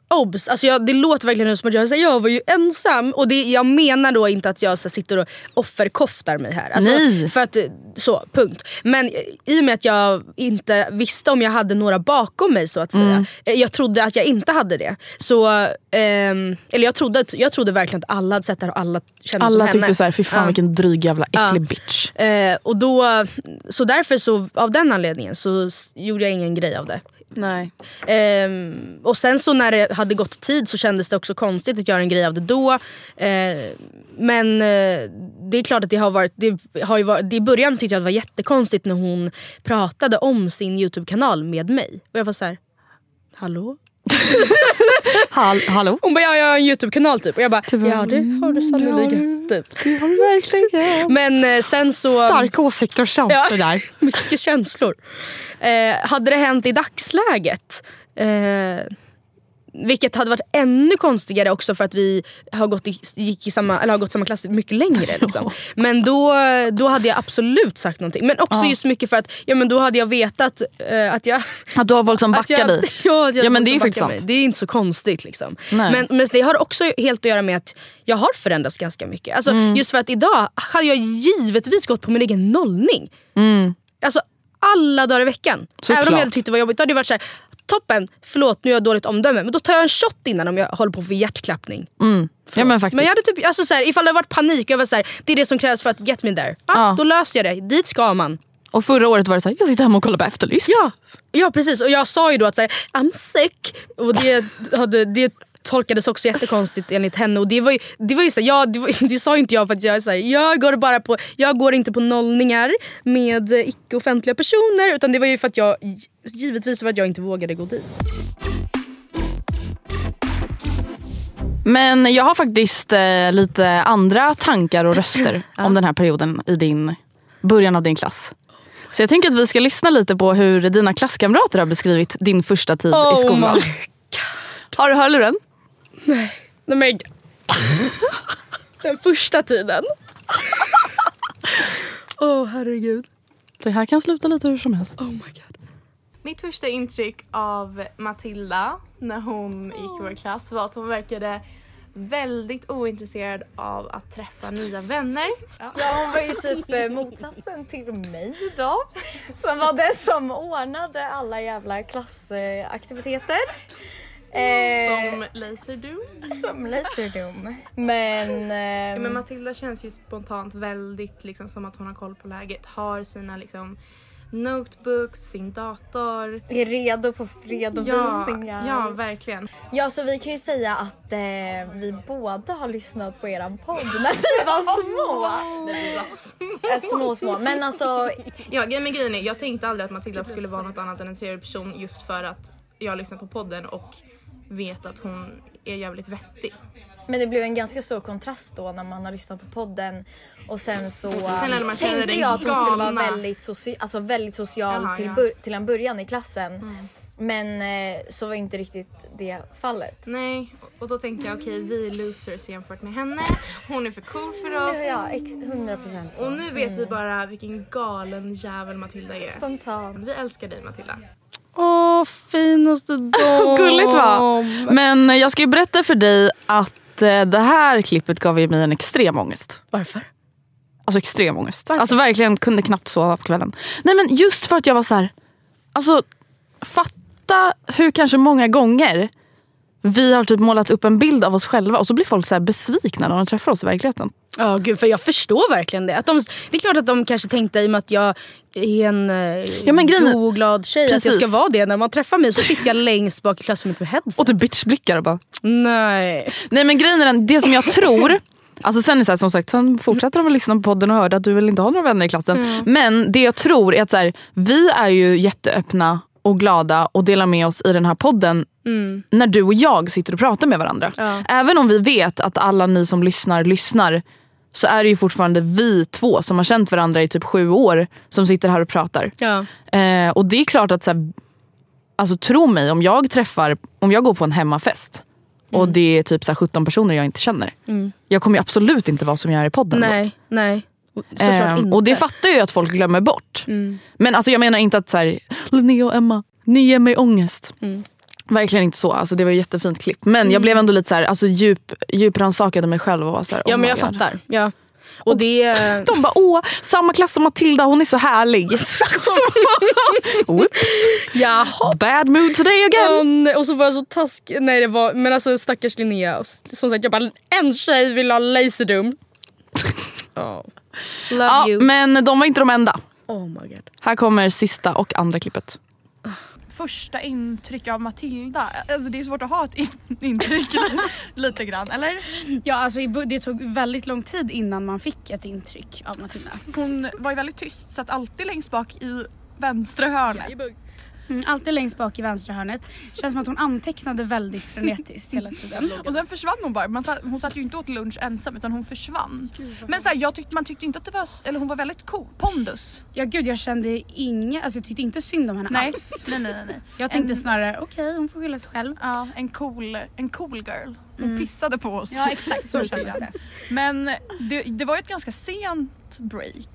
obs, alltså jag, det låter verkligen som att jag, säger, jag var ju ensam. Och det, jag menar då inte att jag så, här, sitter och offerkoftar mig här. Alltså,
Nej.
För att, eh, så, punkt. Men eh, i och med att jag inte visste om jag hade några bakom mig så att säga.
Mm.
eh, Jag trodde att jag inte hade det. Så, ehm, eller jag trodde, jag trodde verkligen att alla hade sett det här och alla kände som
Alla
henne.
tyckte såhär, fy fan
Ja.
vilken dryg jävla äcklig
Ja.
bitch.
Eh, och då, så därför så, av den anledningen så gjorde jag ingen grej av det.
Nej.
Ehm, och sen så när det hade gått tid så kändes det också konstigt att göra en grej av det då. Ehm, men eh, det är klart att det har varit, det har ju varit, det I början tyckte jag att det var jättekonstigt när hon pratade om sin Youtube-kanal med mig. Och jag var så här, hallå?
Hall hallå?
Hon bara, ja jag har en Youtube-kanal typ. Och jag bara, ja det har du sannoliken. Typ.
Har verkligen.
Men eh, sen så...
Starka åsikter och känslor där.
Mycket känslor. Eh, hade det hänt i dagsläget eh, vilket hade varit ännu konstigare också för att vi har gått, i, gick i samma, eller har gått samma klass mycket längre. Liksom. Men då, då hade jag absolut sagt någonting. Men också
Ja.
just mycket för att ja, men då hade jag vetat eh, att jag...
Att du har folk som backar
jag,
dig.
Ja,
Ja, men det är faktiskt sant.
Det är inte så konstigt. Liksom.
Nej.
Men, men det har också helt att göra med att jag har förändrats ganska mycket. Alltså,
Mm.
Just för att idag hade jag givetvis gått på min egen nollning.
Mm.
Alltså alla dagar i veckan.
Såklart.
Även om jag hade tyckt det var jobbigt. Då hade det varit så här, toppen, förlåt nu har jag dåligt omdöme. Men då tar jag en shot innan om jag håller på för hjärtklappning.
Mm. Ja, men faktiskt.
Men jag hade typ, alltså så här, ifall det hade varit panik, jag var så här, det är det som krävs för att get me there. Ah,
Ja.
Då löser jag det, dit ska man.
Och förra året var det såhär, jag sitter hemma och kollar på Efterlyst.
Ja, ja precis. Och jag sa ju då att så här, I'm sick. Och det, hade, det tolkades också jättekonstigt enligt henne. Och det var ju, det var ju så här, ja, det, var, det sa inte jag för att jag är så här, jag går bara på, jag går inte på nollningar med icke-offentliga personer. Utan det var ju för att jag, givetvis för att jag inte vågade gå dit.
Men jag har faktiskt eh, lite andra tankar och röster om den här perioden i din början av din klass. Så jag tänker att vi ska lyssna lite på hur dina klasskamrater har beskrivit din första tid
Oh
i skolan. Har du hörluren?
Nej men... Den första tiden. Åh oh, herregud.
Det här kan sluta lite hur som helst.
Oh my god.
Mitt första intryck av Matilda när hon gick i vår klass var att hon verkade väldigt ointresserad av att träffa nya vänner.
Ja hon var ju typ eh, motsatsen till mig då. Som var den som ordnade alla jävla klassaktiviteter. Eh,
Som Laserdoom.
som Laserdoom. Men...
Ja,
ehm,
men Matilda känns ju spontant väldigt liksom som att hon har koll på läget. Har sina liksom notebooks, sin dator.
är redo på redovisningar.
Ja, ja verkligen.
Ja, så vi kan ju säga att eh, vi båda har lyssnat på eran podd när vi var små.
När vi var små.
Eh, små, små. Men alltså,
Ja, men grejen är, jag tänkte aldrig att Matilda skulle vara något annat än en trevlig person just för att jag lyssnar på podden och vet att hon är jävligt vettig.
men det blev en ganska stor kontrast då när man har lyssnat på podden och sen så
Sen
tänkte jag att hon skulle vara väldigt, soci- alltså väldigt social
Jaha,
till,
ja.
till en början i klassen. Men eh, så var inte riktigt det fallet.
Nej, och då tänkte jag okej vi är losers jämfört med henne. Hon är för cool för oss.
Ja, ex- 100% så.
Och nu vet vi
Mm.
bara vilken galen jävel Matilda är.
Spontan.
Vi älskar dig Matilda.
Åh, finaste dam. Gulligt va? Men jag ska ju berätta för dig att eh, det här klippet gav ju mig en extrem ångest.
Varför?
Alltså extrem ångest. Alltså verkligen kunde knappt sova på kvällen. Nej men just för att jag var så här. Alltså fatta hur kanske många gånger vi har typ målat upp en bild av oss själva och så blir folk så här besvikna när de träffar oss i verkligheten.
Ja gud för jag förstår verkligen det. Att de, det är klart att de kanske tänkte i och med att jag är en eh,
Ja, men grejen
god och glad tjej att jag
Precis.
ska vara det. När man träffar mig så sitter jag längst bak i klassrummet med headset.
Och typ bitchblickar och bara.
Nej.
Nej men grejen är den, det som jag tror Alltså sen är så här, som sagt, sen fortsätter de att lyssna på podden och hörde att du vill inte ha några vänner i klassen.
Mm.
Men det jag tror är att så här, vi är ju jätteöppna och glada och delar med oss i den här podden
Mm.
när du och jag sitter och pratar med varandra.
Ja.
Även om vi vet att alla ni som lyssnar lyssnar så är det ju fortfarande vi två som har känt varandra i typ sju år som sitter här och pratar.
Ja.
Eh, och det är klart att så här, alltså tro mig om jag träffar, om jag går på en hemmafest och det är typ så här 17 personer jag inte känner.
Mm.
Jag kommer absolut inte vara som jag är i podden då.
Nej, nej. Såklart
Ehm, och det fattar jag ju att folk glömmer bort.
Mm.
Men alltså jag menar inte att så här, Linnea och Emma, ni ger mig ångest.
Mm.
Verkligen inte så. Alltså, det var ett jättefint klipp. Men jag blev ändå lite så här, alltså, djup, djupransakade mig själv och var så här,
Ja
oh
men
my
jag
God.
fattar. Ja. Och det...
De bara åh, samma klass som Matilda, hon är så härlig. Oops.
Jaha.
Bad mood today again.
och så var jag så taskig. Nej det var, men alltså stackars Linnea. Som sagt jag bara en tjej vill ha laserdum. Oh. Love
Ja,
you.
men de var inte de enda.
Oh my god.
Här kommer sista och andra klippet.
första intryck av Matilda? Alltså det är svårt att ha ett in- intryck lite grann, eller?
Ja, alltså det tog väldigt lång tid innan man fick ett intryck av Matilda.
Hon var ju väldigt tyst, satt alltid längst bak i vänstra hörnet.
Mm, alltid längst bak i vänstra hörnet. Känns som att hon antecknade väldigt frenetiskt hela tiden.
Och sen försvann hon bara. Man satt, hon satt ju inte åt lunch ensam utan hon försvann. Men så här, jag tyckte, man tyckte inte att det var, eller hon var väldigt cool. Pondus.
Ja gud jag kände inga, alltså jag tyckte inte synd om henne
Nej,
alls.
nej, nej, nej.
Jag tänkte
En-
snarare okej hon får skylla sig själv.
Ja, en cool, en cool girl. Hon
Mm.
pissade på oss.
Ja, exakt, så kändes det.
Men det, det var ju ett ganska sent break.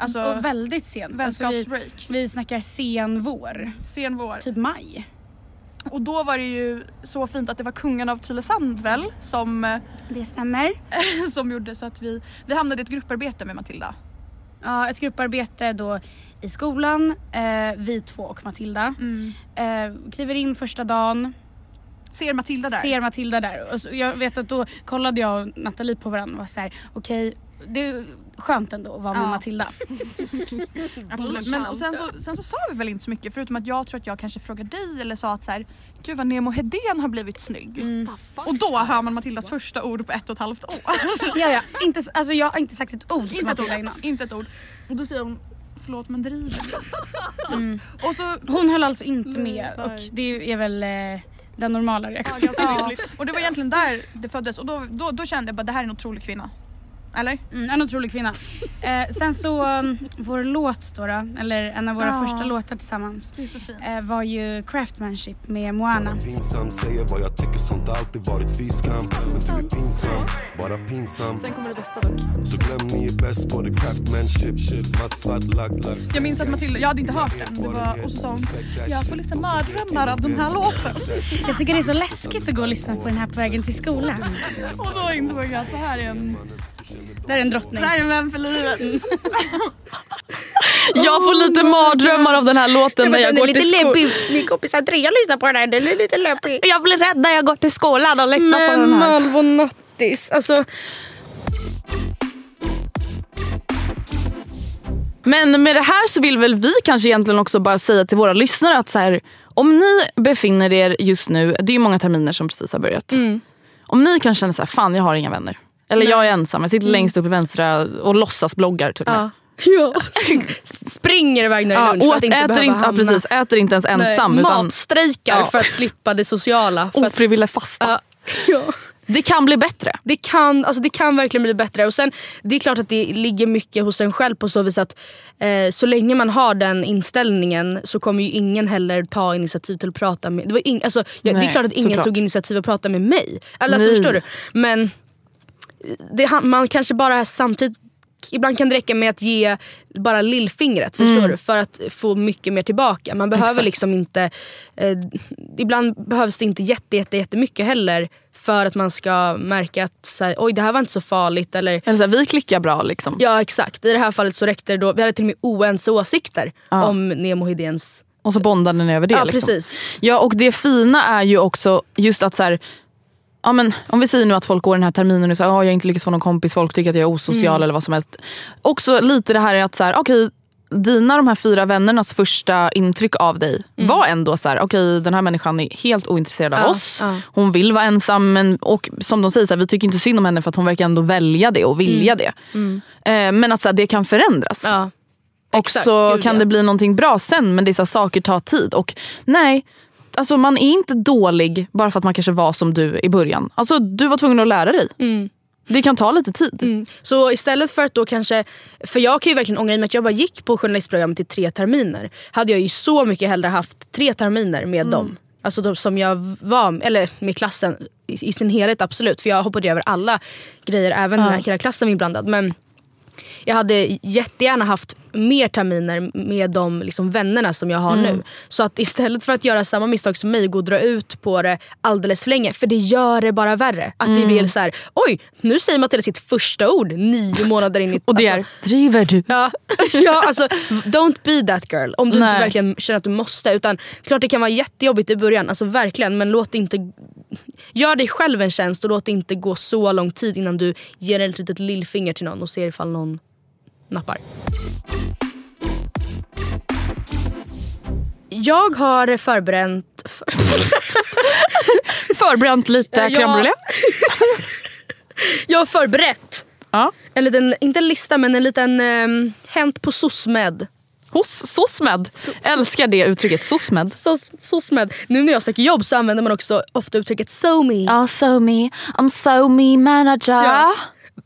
Alltså,
och väldigt sent. Alltså, vi, vi snackar sen vår.
Sen vår.
Typ maj.
Och då var det ju så fint att det var kungen av Tylösand väl som,
Det stämmer.
som gjorde så att vi, vi hamnade i ett grupparbete med Matilda.
Ja, ett grupparbete då i skolan, eh, vi två och Matilda. Eh, kliver in första dagen.
Ser Matilda där?
Ser Matilda där. Och jag vet att då kollade jag och Nathalie på varandra och var såhär, okej det är skönt ändå att vara med
Ja.
Matilda.
Absolut. Men, och sen, så, sen så sa vi väl inte så mycket förutom att jag tror att jag kanske frågade dig eller sa att så här, gud vad Nemo Hedén har blivit snygg. Och då hör man Matildas första ord på ett och ett halvt år.
ja, ja. Inte, alltså, jag har inte sagt ett ord till
inte, ett
Matilda
ord
innan.
inte ett ord. Och då säger hon förlåt men driver du?"
Mm.
Och så,
Hon höll alltså inte med och det är väl eh, den normala reaktionen.
Ja, och det var egentligen där det föddes och då, då, då kände jag bara det här är en otrolig kvinna. Eller?
Mm, en otrolig kvinna. Eh, sen så, um, vår låt då, då eller en av våra
Ja.
första låtar tillsammans
Det är så fint.
eh, var ju Craftmanship med Moana.
Pinsam, säger vad jag tycker sånt har alltid varit fy skam Men du är pinsam, bara pinsam
Sen kommer det bästa dock.
Så glöm ni är bäst på the craftmanship Matt svart lack, lack
Jag minns att Matilda, jag hade inte hört den. Det var, och så sa hon, jag får lite mardrömmar av den här låten.
Jag tycker det är så läskigt att gå och lyssna på den här på vägen till skolan.
Och då insåg jag att det här är en,
Där är en drottning.
det här är en vän för livet.
Jag får lite mardrömmar av den här låten när jag går till skolan.
Min kompis Andrea lyssnar på den här. Den är lite läbbig.
Jag blir rädd när jag går till skolan och lyssnar på
Men
den här.
Malvo och Nattis. Alltså,
Men med det här så vill väl vi kanske egentligen också bara säga till våra lyssnare att så här, om ni befinner er just nu, det är ju många terminer som precis har börjat. Om ni kan känna så här, fan jag har inga vänner. Eller jag är ensam, jag sitter längst upp i vänstra och låtsas bloggar och med.
ja. Springer iväg när det är
Ja,
lunch för att inte
äter, inte, ja,
hamna.
precis, äter inte ens ensam.
Nej,
utan
Matstrejkar
Ja.
för att slippa det sociala.
Ofrivillig fasta.
ja. Ja.
Det kan bli bättre.
Det kan, alltså det kan verkligen bli bättre. Och sen, Det är klart att det ligger mycket hos en själv på så vis att eh, så länge man har den inställningen så kommer ju ingen heller ta initiativ till att prata med... Det, var ing, alltså, ja, det är
Nej,
klart att ingen
såklart.
tog initiativ att prata med mig. Alltså,
Nej.
förstår du? Men det, man kanske bara samtidigt Ibland kan det räcka med att ge bara lillfingret förstår
Mm.
du, för att få mycket mer tillbaka. Man behöver
Exakt.
liksom inte... Eh, ibland behövs det inte jätte, jätte, jättemycket heller för att man ska märka att så här, oj det här var inte så farligt. Eller,
Eller så här, vi klickar bra liksom.
ja exakt, i det här fallet så räckte det då, vi hade till och med oense åsikter
Ja.
om Nemo Hedéns...
Och så bondade ni över det.
Ja,
liksom.
precis.
Ja och det fina är ju också just att så här, ja, men, om vi säger nu att folk går den här terminen och säger att jag har inte lyckats få någon kompis, folk tycker att jag är osocial
Mm.
eller vad som helst. Också lite det här är att så här, okej dina de här fyra vännernas första intryck av dig var ändå så här, okej den här människan är helt ointresserad av
Mm. Ja,
oss.
ja.
Hon vill vara ensam men, och som de säger, så här, vi tycker inte synd om henne för att hon verkar ändå välja det och vilja det.
Mm.
Eh, men att så här, det kan förändras.
Ja.
Och
Exakt,
så kan det bli någonting bra sen men dessa saker tar tid. Och nej, alltså man är inte dålig bara för att man kanske var som du i början. Alltså du var tvungen att lära dig. Det kan ta lite tid.
Mm. Så istället för att då kanske, för jag kan ju verkligen ångra mig att jag bara gick på journalistprogrammet i tre terminer. Hade jag ju så mycket hellre haft tre terminer med
Mm.
dem. Alltså de som jag var, eller med klassen i, i sin helhet absolut. För jag hoppade över alla grejer även när hela klassen var inblandad. Men jag hade jättegärna haft mer terminer med de liksom, vännerna som jag har
Mm.
nu. Så att istället för att göra samma misstag som mig och gå och dra ut på det alldeles för länge, för det gör det bara värre. Att det
Mm.
blir så här: oj nu säger Matilda sitt första ord nio månader in i...
Och det
alltså,
är, driver du?
Ja, ja alltså don't be that girl om du inte
Nej.
verkligen känner att du måste. Utan klart det kan vara jättejobbigt i början, alltså verkligen men låt inte Gör dig själv en tjänst och låt det inte gå så lång tid innan du ger ett litet lillfinger till någon och ser ifall någon nappar. Jag har förberett... För...
Förberett lite
Ja.
crème brûlée.
Jag har förberett
Ja.
en liten, inte en lista men en liten um, Hänt på SOSMED.
Hos SOSMED. Älskar det uttrycket. SOSMED.
SOS, SOSMED. Nu när jag söker jobb så använder man också ofta uttrycket SoMe.
Ja, so me. I'm so me manager.
Ja.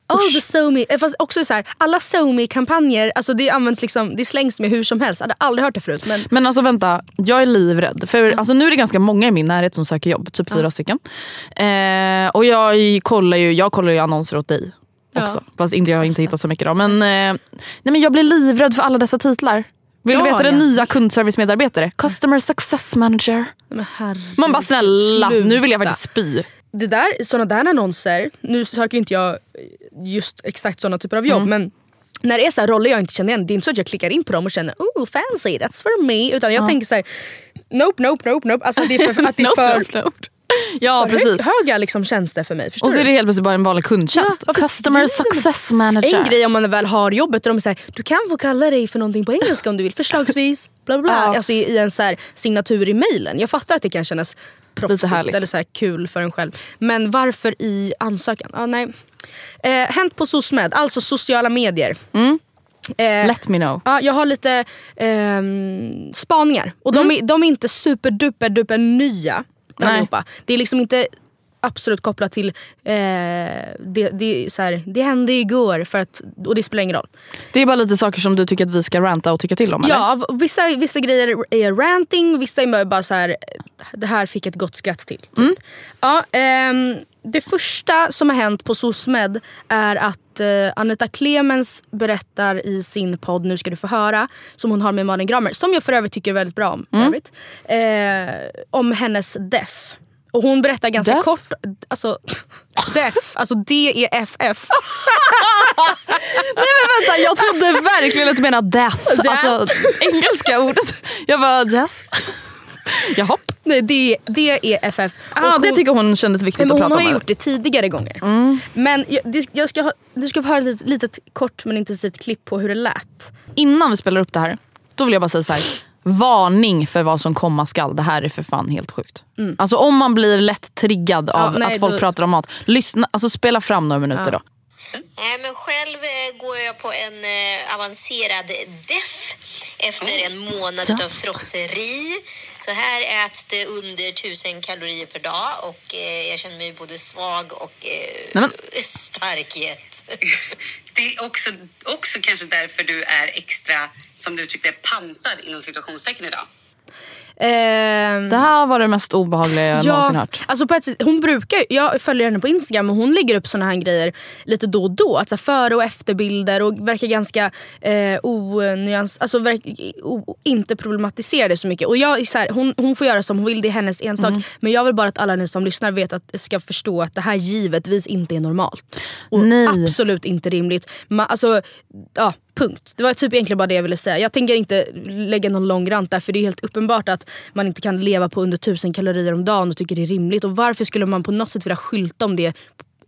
Oh, the SoMe. Eh, Fast också så här, alla SoMe-kampanjer, alltså det används liksom, det slängs med hur som helst. Jag hade aldrig hört det förut. Men
Men alltså vänta, jag är livrädd. För alltså, nu är det ganska många i min närhet som söker jobb, typ fyra stycken. Eh, och jag kollar, ju, jag kollar ju annonser åt dig också.
Ja.
Fast inte, jag har inte hittat så mycket då. Men, eh, nej, men jag blir livrädd för alla dessa titlar. Vill du
Ja,
veta det
ja.
nya kundservice-medarbetare? Customer success manager. Man bara snälla, nu vill jag
sluta.
faktiskt spy.
Det där, såna där annonser, nu söker inte jag just exakt såna typer av jobb
Mm.
men när det är så roller jag inte känner igen, det är inte så att jag klickar in på dem och känner oh fancy, that's for me. Utan jag
Ja.
tänker så här: nope, nope, nope, nope. Alltså det är för, att det är
Nope,
för,
nope, nope. Ja
för
precis.
hög, höga liksom tjänster för mig. Förstår
Och så är det helt plötsligt bara en vanlig kundtjänst.
Ja,
Customer success manager.
En grej om man väl har jobbet och de säger du kan få kalla dig för någonting på engelska om du vill, förslagsvis. Bla bla bla.
Ja.
Alltså i, i en så här signatur i mailen. Jag fattar att det kan kännas proffsigt eller så kul för en själv. Men varför i ansökan? Ah, nej. Eh, hänt på SOSMED, alltså sociala medier.
Mm.
Eh,
Let me know.
Ja, jag har lite ehm, spaningar. Och de, är, de är inte superduper duper nya
Nej.
allihopa. Det är liksom inte absolut kopplat till eh, det, det, så här, det hände igår för att, och det spelar ingen roll.
Det är bara lite saker som du tycker att vi ska ranta och tycka till om eller?
Ja, v- vissa, vissa grejer är ranting, vissa är bara så här, det här fick ett gott skratt till. Typ.
Mm.
Ja, ehm, det första som har hänt på SOSMED är att eh, Anita Clemens berättar i sin podd Nu ska du få höra, som hon har med Malin Gramer, som jag för övrigt tycker väldigt bra om.
Mm.
övrigt, eh, om hennes deaf. Och hon berättar ganska
Deaf?
kort, alltså deaf, alltså D-E-F-F.
Nej men vänta, jag trodde verkligen att du menade death.
Death.
Alltså engelska ordet. Jag bara death. Jaha.
Nej, det, det är FF.
Ah,
Och
det
hon-
tycker hon kändes viktigt
Nej, men
att
hon
prata
har
om.
ju
här.
gjort det tidigare gånger. Men jag, det, jag ska ha, du ska få höra ett litet, litet kort men intensivt klipp på hur det lät.
Innan vi spelar upp det här, då vill jag bara säga så här. Varning för vad som komma skall. Det här är för fan helt sjukt.
Mm.
Alltså om man blir lätt triggad
Ja,
av
nej,
att folk
då-
pratar om mat. Lyssna, alltså spela fram några minuter då.
Nej, men själv eh, går jag på en eh, avancerad DEF efter en månad
Ja.
utav frosseri. Så här äts det under 1000 kalorier per dag och eh, jag känner mig både svag och
Nej, men-
starkhet.
Det är också, också kanske därför du är extra, som du uttryckte pantad inom situationstecken idag.
Ehm,
Det här var det mest obehagliga jag någonsin hört.
Alltså på ett sätt, hon brukar, jag följer henne på Instagram och hon lägger upp såna här grejer lite då och då. Alltså före och efterbilder och verkar ganska eh, onyans, alltså verk, o, inte problematisera det så mycket. Och jag, så här, hon, hon får göra som hon vill, det är hennes ensak.
Mm.
Men jag vill bara att alla ni som lyssnar vet att, ska förstå att det här givetvis inte är normalt. Och
Nej.
absolut inte rimligt. Ma, alltså, ja, punkt. Det var typ egentligen bara det jag ville säga. Jag tänker inte lägga någon lång rant där för det är helt uppenbart att man inte kan leva på under 1000 kalorier om dagen och tycker det är rimligt. Och varför skulle man på något sätt vilja skylta om det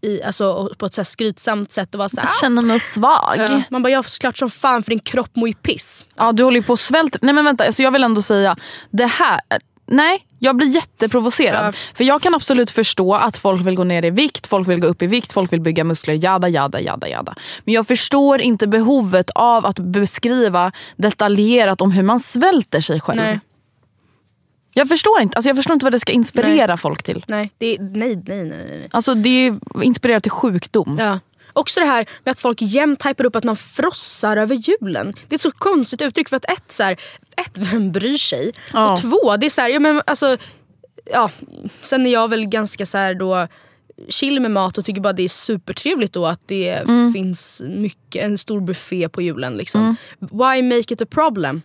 i, alltså, på ett så här skrytsamt sätt och vara såhär,
Jag känner mig svag.
Ja. Man bara, ja såklart som fan för din kropp mår ju piss.
Ja du håller ju på att svälta. Nej men vänta, alltså jag vill ändå säga det här. Nej, jag blir jätteprovocerad. För jag kan absolut förstå att folk vill gå ner i vikt, folk vill gå upp i vikt, folk vill bygga muskler, jada jada jada jada. Men jag förstår inte behovet av att beskriva detaljerat om hur man svälter sig själv.
Nej.
Jag förstår inte alltså jag förstår inte vad det ska inspirera folk till.
Nej, det är, nej, nej, nej, nej.
Alltså det är inspirerat till sjukdom.
Ja. Också det här med att folk jämt hypar upp att man frossar över julen. Det är ett så konstigt uttryck för att ett, så här, ett vem bryr sig?
Ja.
Och två, det är så här, ja, men alltså, ja, sen är jag väl ganska så här då chill med mat och tycker bara det är supertrevligt då att det
Mm.
finns mycket, en stor buffé på julen. Liksom. Why make it a problem?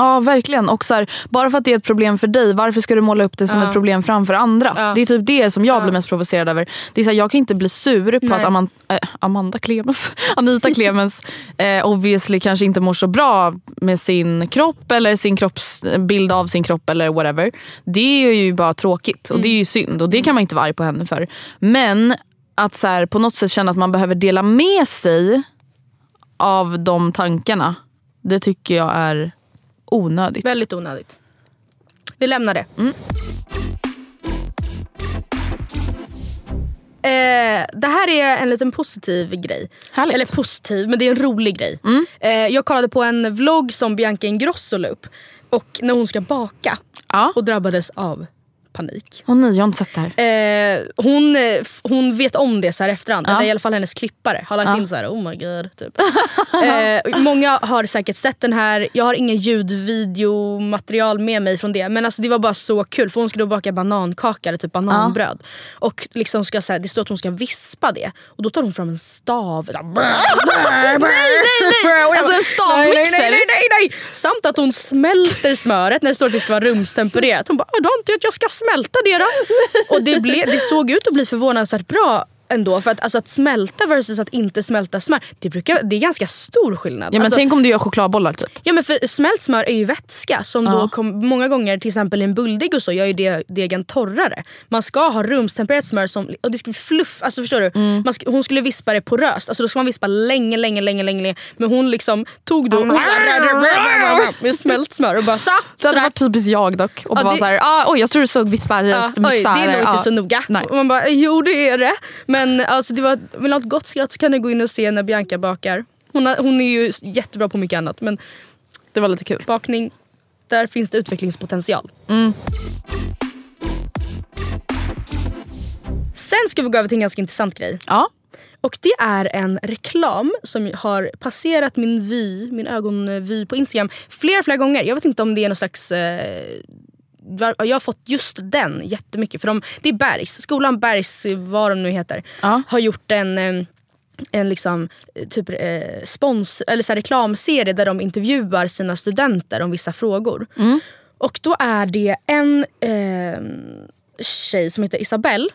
Ja verkligen. Och så här, bara för att det är ett problem för dig, varför ska du måla upp det som
Ja.
ett problem framför andra? Det är typ det som jag blir mest provocerad över. Det är så här, jag kan inte bli sur på
Nej.
att Amanda, äh, Amanda Clemens, Anita Clemens eh, obviously kanske inte mår så bra med sin kropp eller sin kropps, bild av sin kropp eller whatever. Det är ju bara tråkigt och det är ju synd och det kan man inte vara arg på henne för. Men att så här, på något sätt känna att man behöver dela med sig av de tankarna, det tycker jag är onödigt.
Väldigt onödigt. Vi lämnar det. Eh, det här är en liten positiv grej. Eller positiv, men det är en rolig grej. Eh, jag kollade på en vlogg som Bianca Ingrosso la upp. Och när hon ska baka och drabbades av panik.
Åh nej, jag har inte sett det här.
Eh, hon, eh, hon vet om det så här efterhand.
Ja.
Eller i alla fall hennes klippare har lagt
Ja.
in så här: oh my god. Typ. eh, många har säkert sett den här. Jag har ingen ljudvideomaterial med mig från det. Men alltså, det var bara så kul för hon skulle baka banankaka eller typ bananbröd. Och liksom ska, så här, det står att hon ska vispa det. Och då tar hon fram en stav. Så här,
nej, nej.
Jag
Alltså en stavmixer?
Nej, nej, nej, nej, nej. Samt att hon smälter smöret när det står att det ska vara rumstempererat. Hon bara, då antar jag att jag ska smälta det då. Och det, ble, det såg ut att bli förvånansvärt bra ändå. För att, alltså, att smälta versus att inte smälta smör, det, brukar, det är ganska stor skillnad.
Ja, men
alltså,
tänk om du gör chokladbollar typ.
Ja men för smält smör är ju vätska som
Ja.
då kom, många gånger till exempel i en bulldeg och så gör ju det degen torrare. Man ska ha rumstempererat smör som, och det ska bli fluff, alltså förstår du?
Mm.
Man hon skulle vispa det poröst, alltså då ska man vispa länge, länge, länge, länge. länge. Men hon liksom tog då med smält smör och bara så.
Det hade varit typiskt jag dock. Och
Ja,
bara
det-
såhär, ah, oj jag tror du såg vispa
Ja, oj, det är nog inte så noga. Och man bara, jo det är det. Men alltså, det var, vill ett gott skratt så kan du gå in och se när Bianca bakar. Hon, har, hon är ju jättebra på mycket annat men
det var lite kul.
Bakning, där finns det utvecklingspotential. Sen ska vi gå över till en ganska intressant grej.
Ja.
Och det är en reklam som har passerat min vy, min ögonvy på Instagram flera, flera gånger. Jag vet inte om det är någon slags... Eh, jag har fått just den jättemycket. För de, det är Bergs, skolan Bergs, vad de nu heter, har gjort en eh, en liksom, eh, typ, eh, spons, eller så här reklamserie där de intervjuar sina studenter om vissa frågor. Och då är det en eh, tjej som heter Isabelle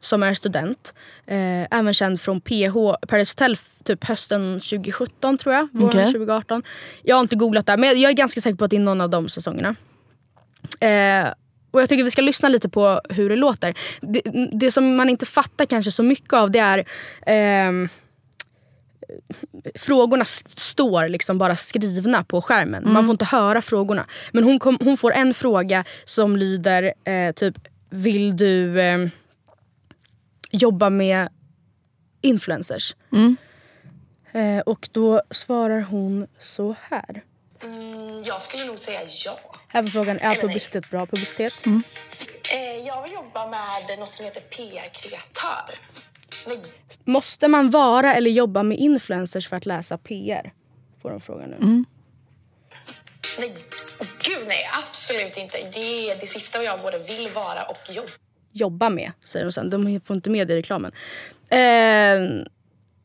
som är student. Eh, även känd från PH, Paradise Hotel typ hösten 2017 tror jag. Våren
Okej.
2018. Jag har inte googlat det men jag är ganska säker på att det är någon av de säsongerna. Eh, och jag tycker vi ska lyssna lite på hur det låter. Det, det som man inte fattar kanske så mycket av det är ehm, Frågorna står liksom bara skrivna på skärmen. Man
Mm.
får inte höra frågorna. Men hon, kom, hon får en fråga som lyder eh, typ Vill du eh, jobba med influencers?
Mm.
Eh, och då svarar hon så här.
Mm, jag skulle nog säga ja.
Här var frågan, är publicitet bra publicitet?
Eh, jag vill jobba med något som heter PR-kreatör.
Måste man vara eller jobba med influencers för att läsa PR? Får de frågan nu.
Mm.
nej. Gud nej, absolut inte. Det är det sista jag både vill vara och jobba.
Jobba med, säger de sen. De får inte med det i reklamen. Eh,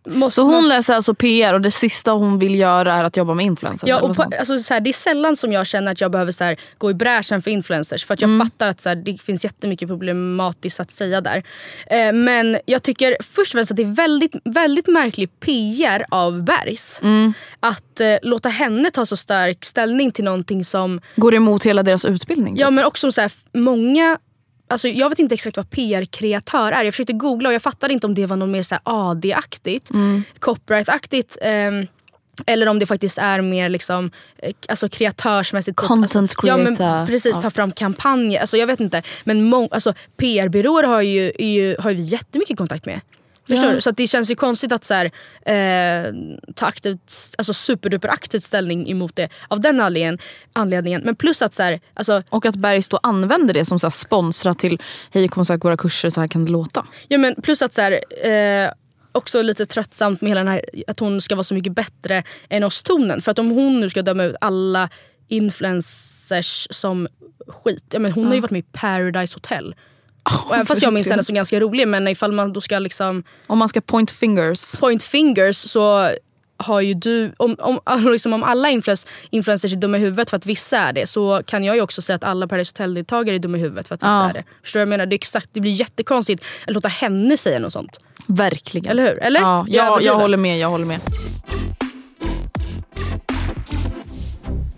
måste
Så hon läser alltså PR och det sista hon vill göra är att jobba med influencers?
Ja, och på, alltså, så här, det är sällan som jag känner att jag behöver så här, gå i bräschen för influencers. För att jag
Mm.
fattar att så här, det finns jättemycket problematiskt att säga där. Eh, men jag tycker först och främst att det är väldigt, väldigt märklig PR av Bergs.
Mm.
Att eh, låta henne ta så stark ställning till någonting som
Går emot hela deras utbildning? typ?
Ja men också så många Alltså jag vet inte exakt vad PR-kreatör är. Jag försökte googla och jag fattade inte om det var något mer så AD-aktigt,
Mm.
copyright-aktigt. ehm, eller om det faktiskt är mer liksom, eh, alltså kreatörsmässigt. typ,
Content
alltså, Ja, men precis,
Ja.
ta fram kampanjer. Alltså, jag vet inte. Men alltså, PR-byråer har ju, ju, har vi jättemycket kontakt med. Förstår
Ja.
du? Så att det känns ju konstigt att så här, eh, ta aktivt, alltså superduper aktivt ställning emot det av den anledningen. anledningen. Men plus att så här, alltså,
Och att Bergs då använder det som så här sponsrat till hej kom söka våra kurser, så här kan det låta.
Ja men plus att så här, eh, också lite tröttsamt med hela den här att hon ska vara så mycket bättre än oss tonen. För att om hon nu ska döma ut alla influencers som skit. Ja, men hon har ju
Ja.
varit med i Paradise Hotel. Och även fast jag minns henne som ganska rolig men ifall man då ska liksom...
Om man ska point fingers.
Point fingers så har ju du, om, om, liksom om alla influencers är dumma i huvudet för att vissa är det så kan jag ju också säga att alla Paradise Hotel-deltagare är dumma i huvudet för att vissa
Ja.
är det. Förstår du jag menar? Det, är exakt, det blir jättekonstigt att låta henne säga något sånt.
Verkligen.
Eller hur? Eller?
Ja,
Jag
jag, jag håller med. Jag håller med.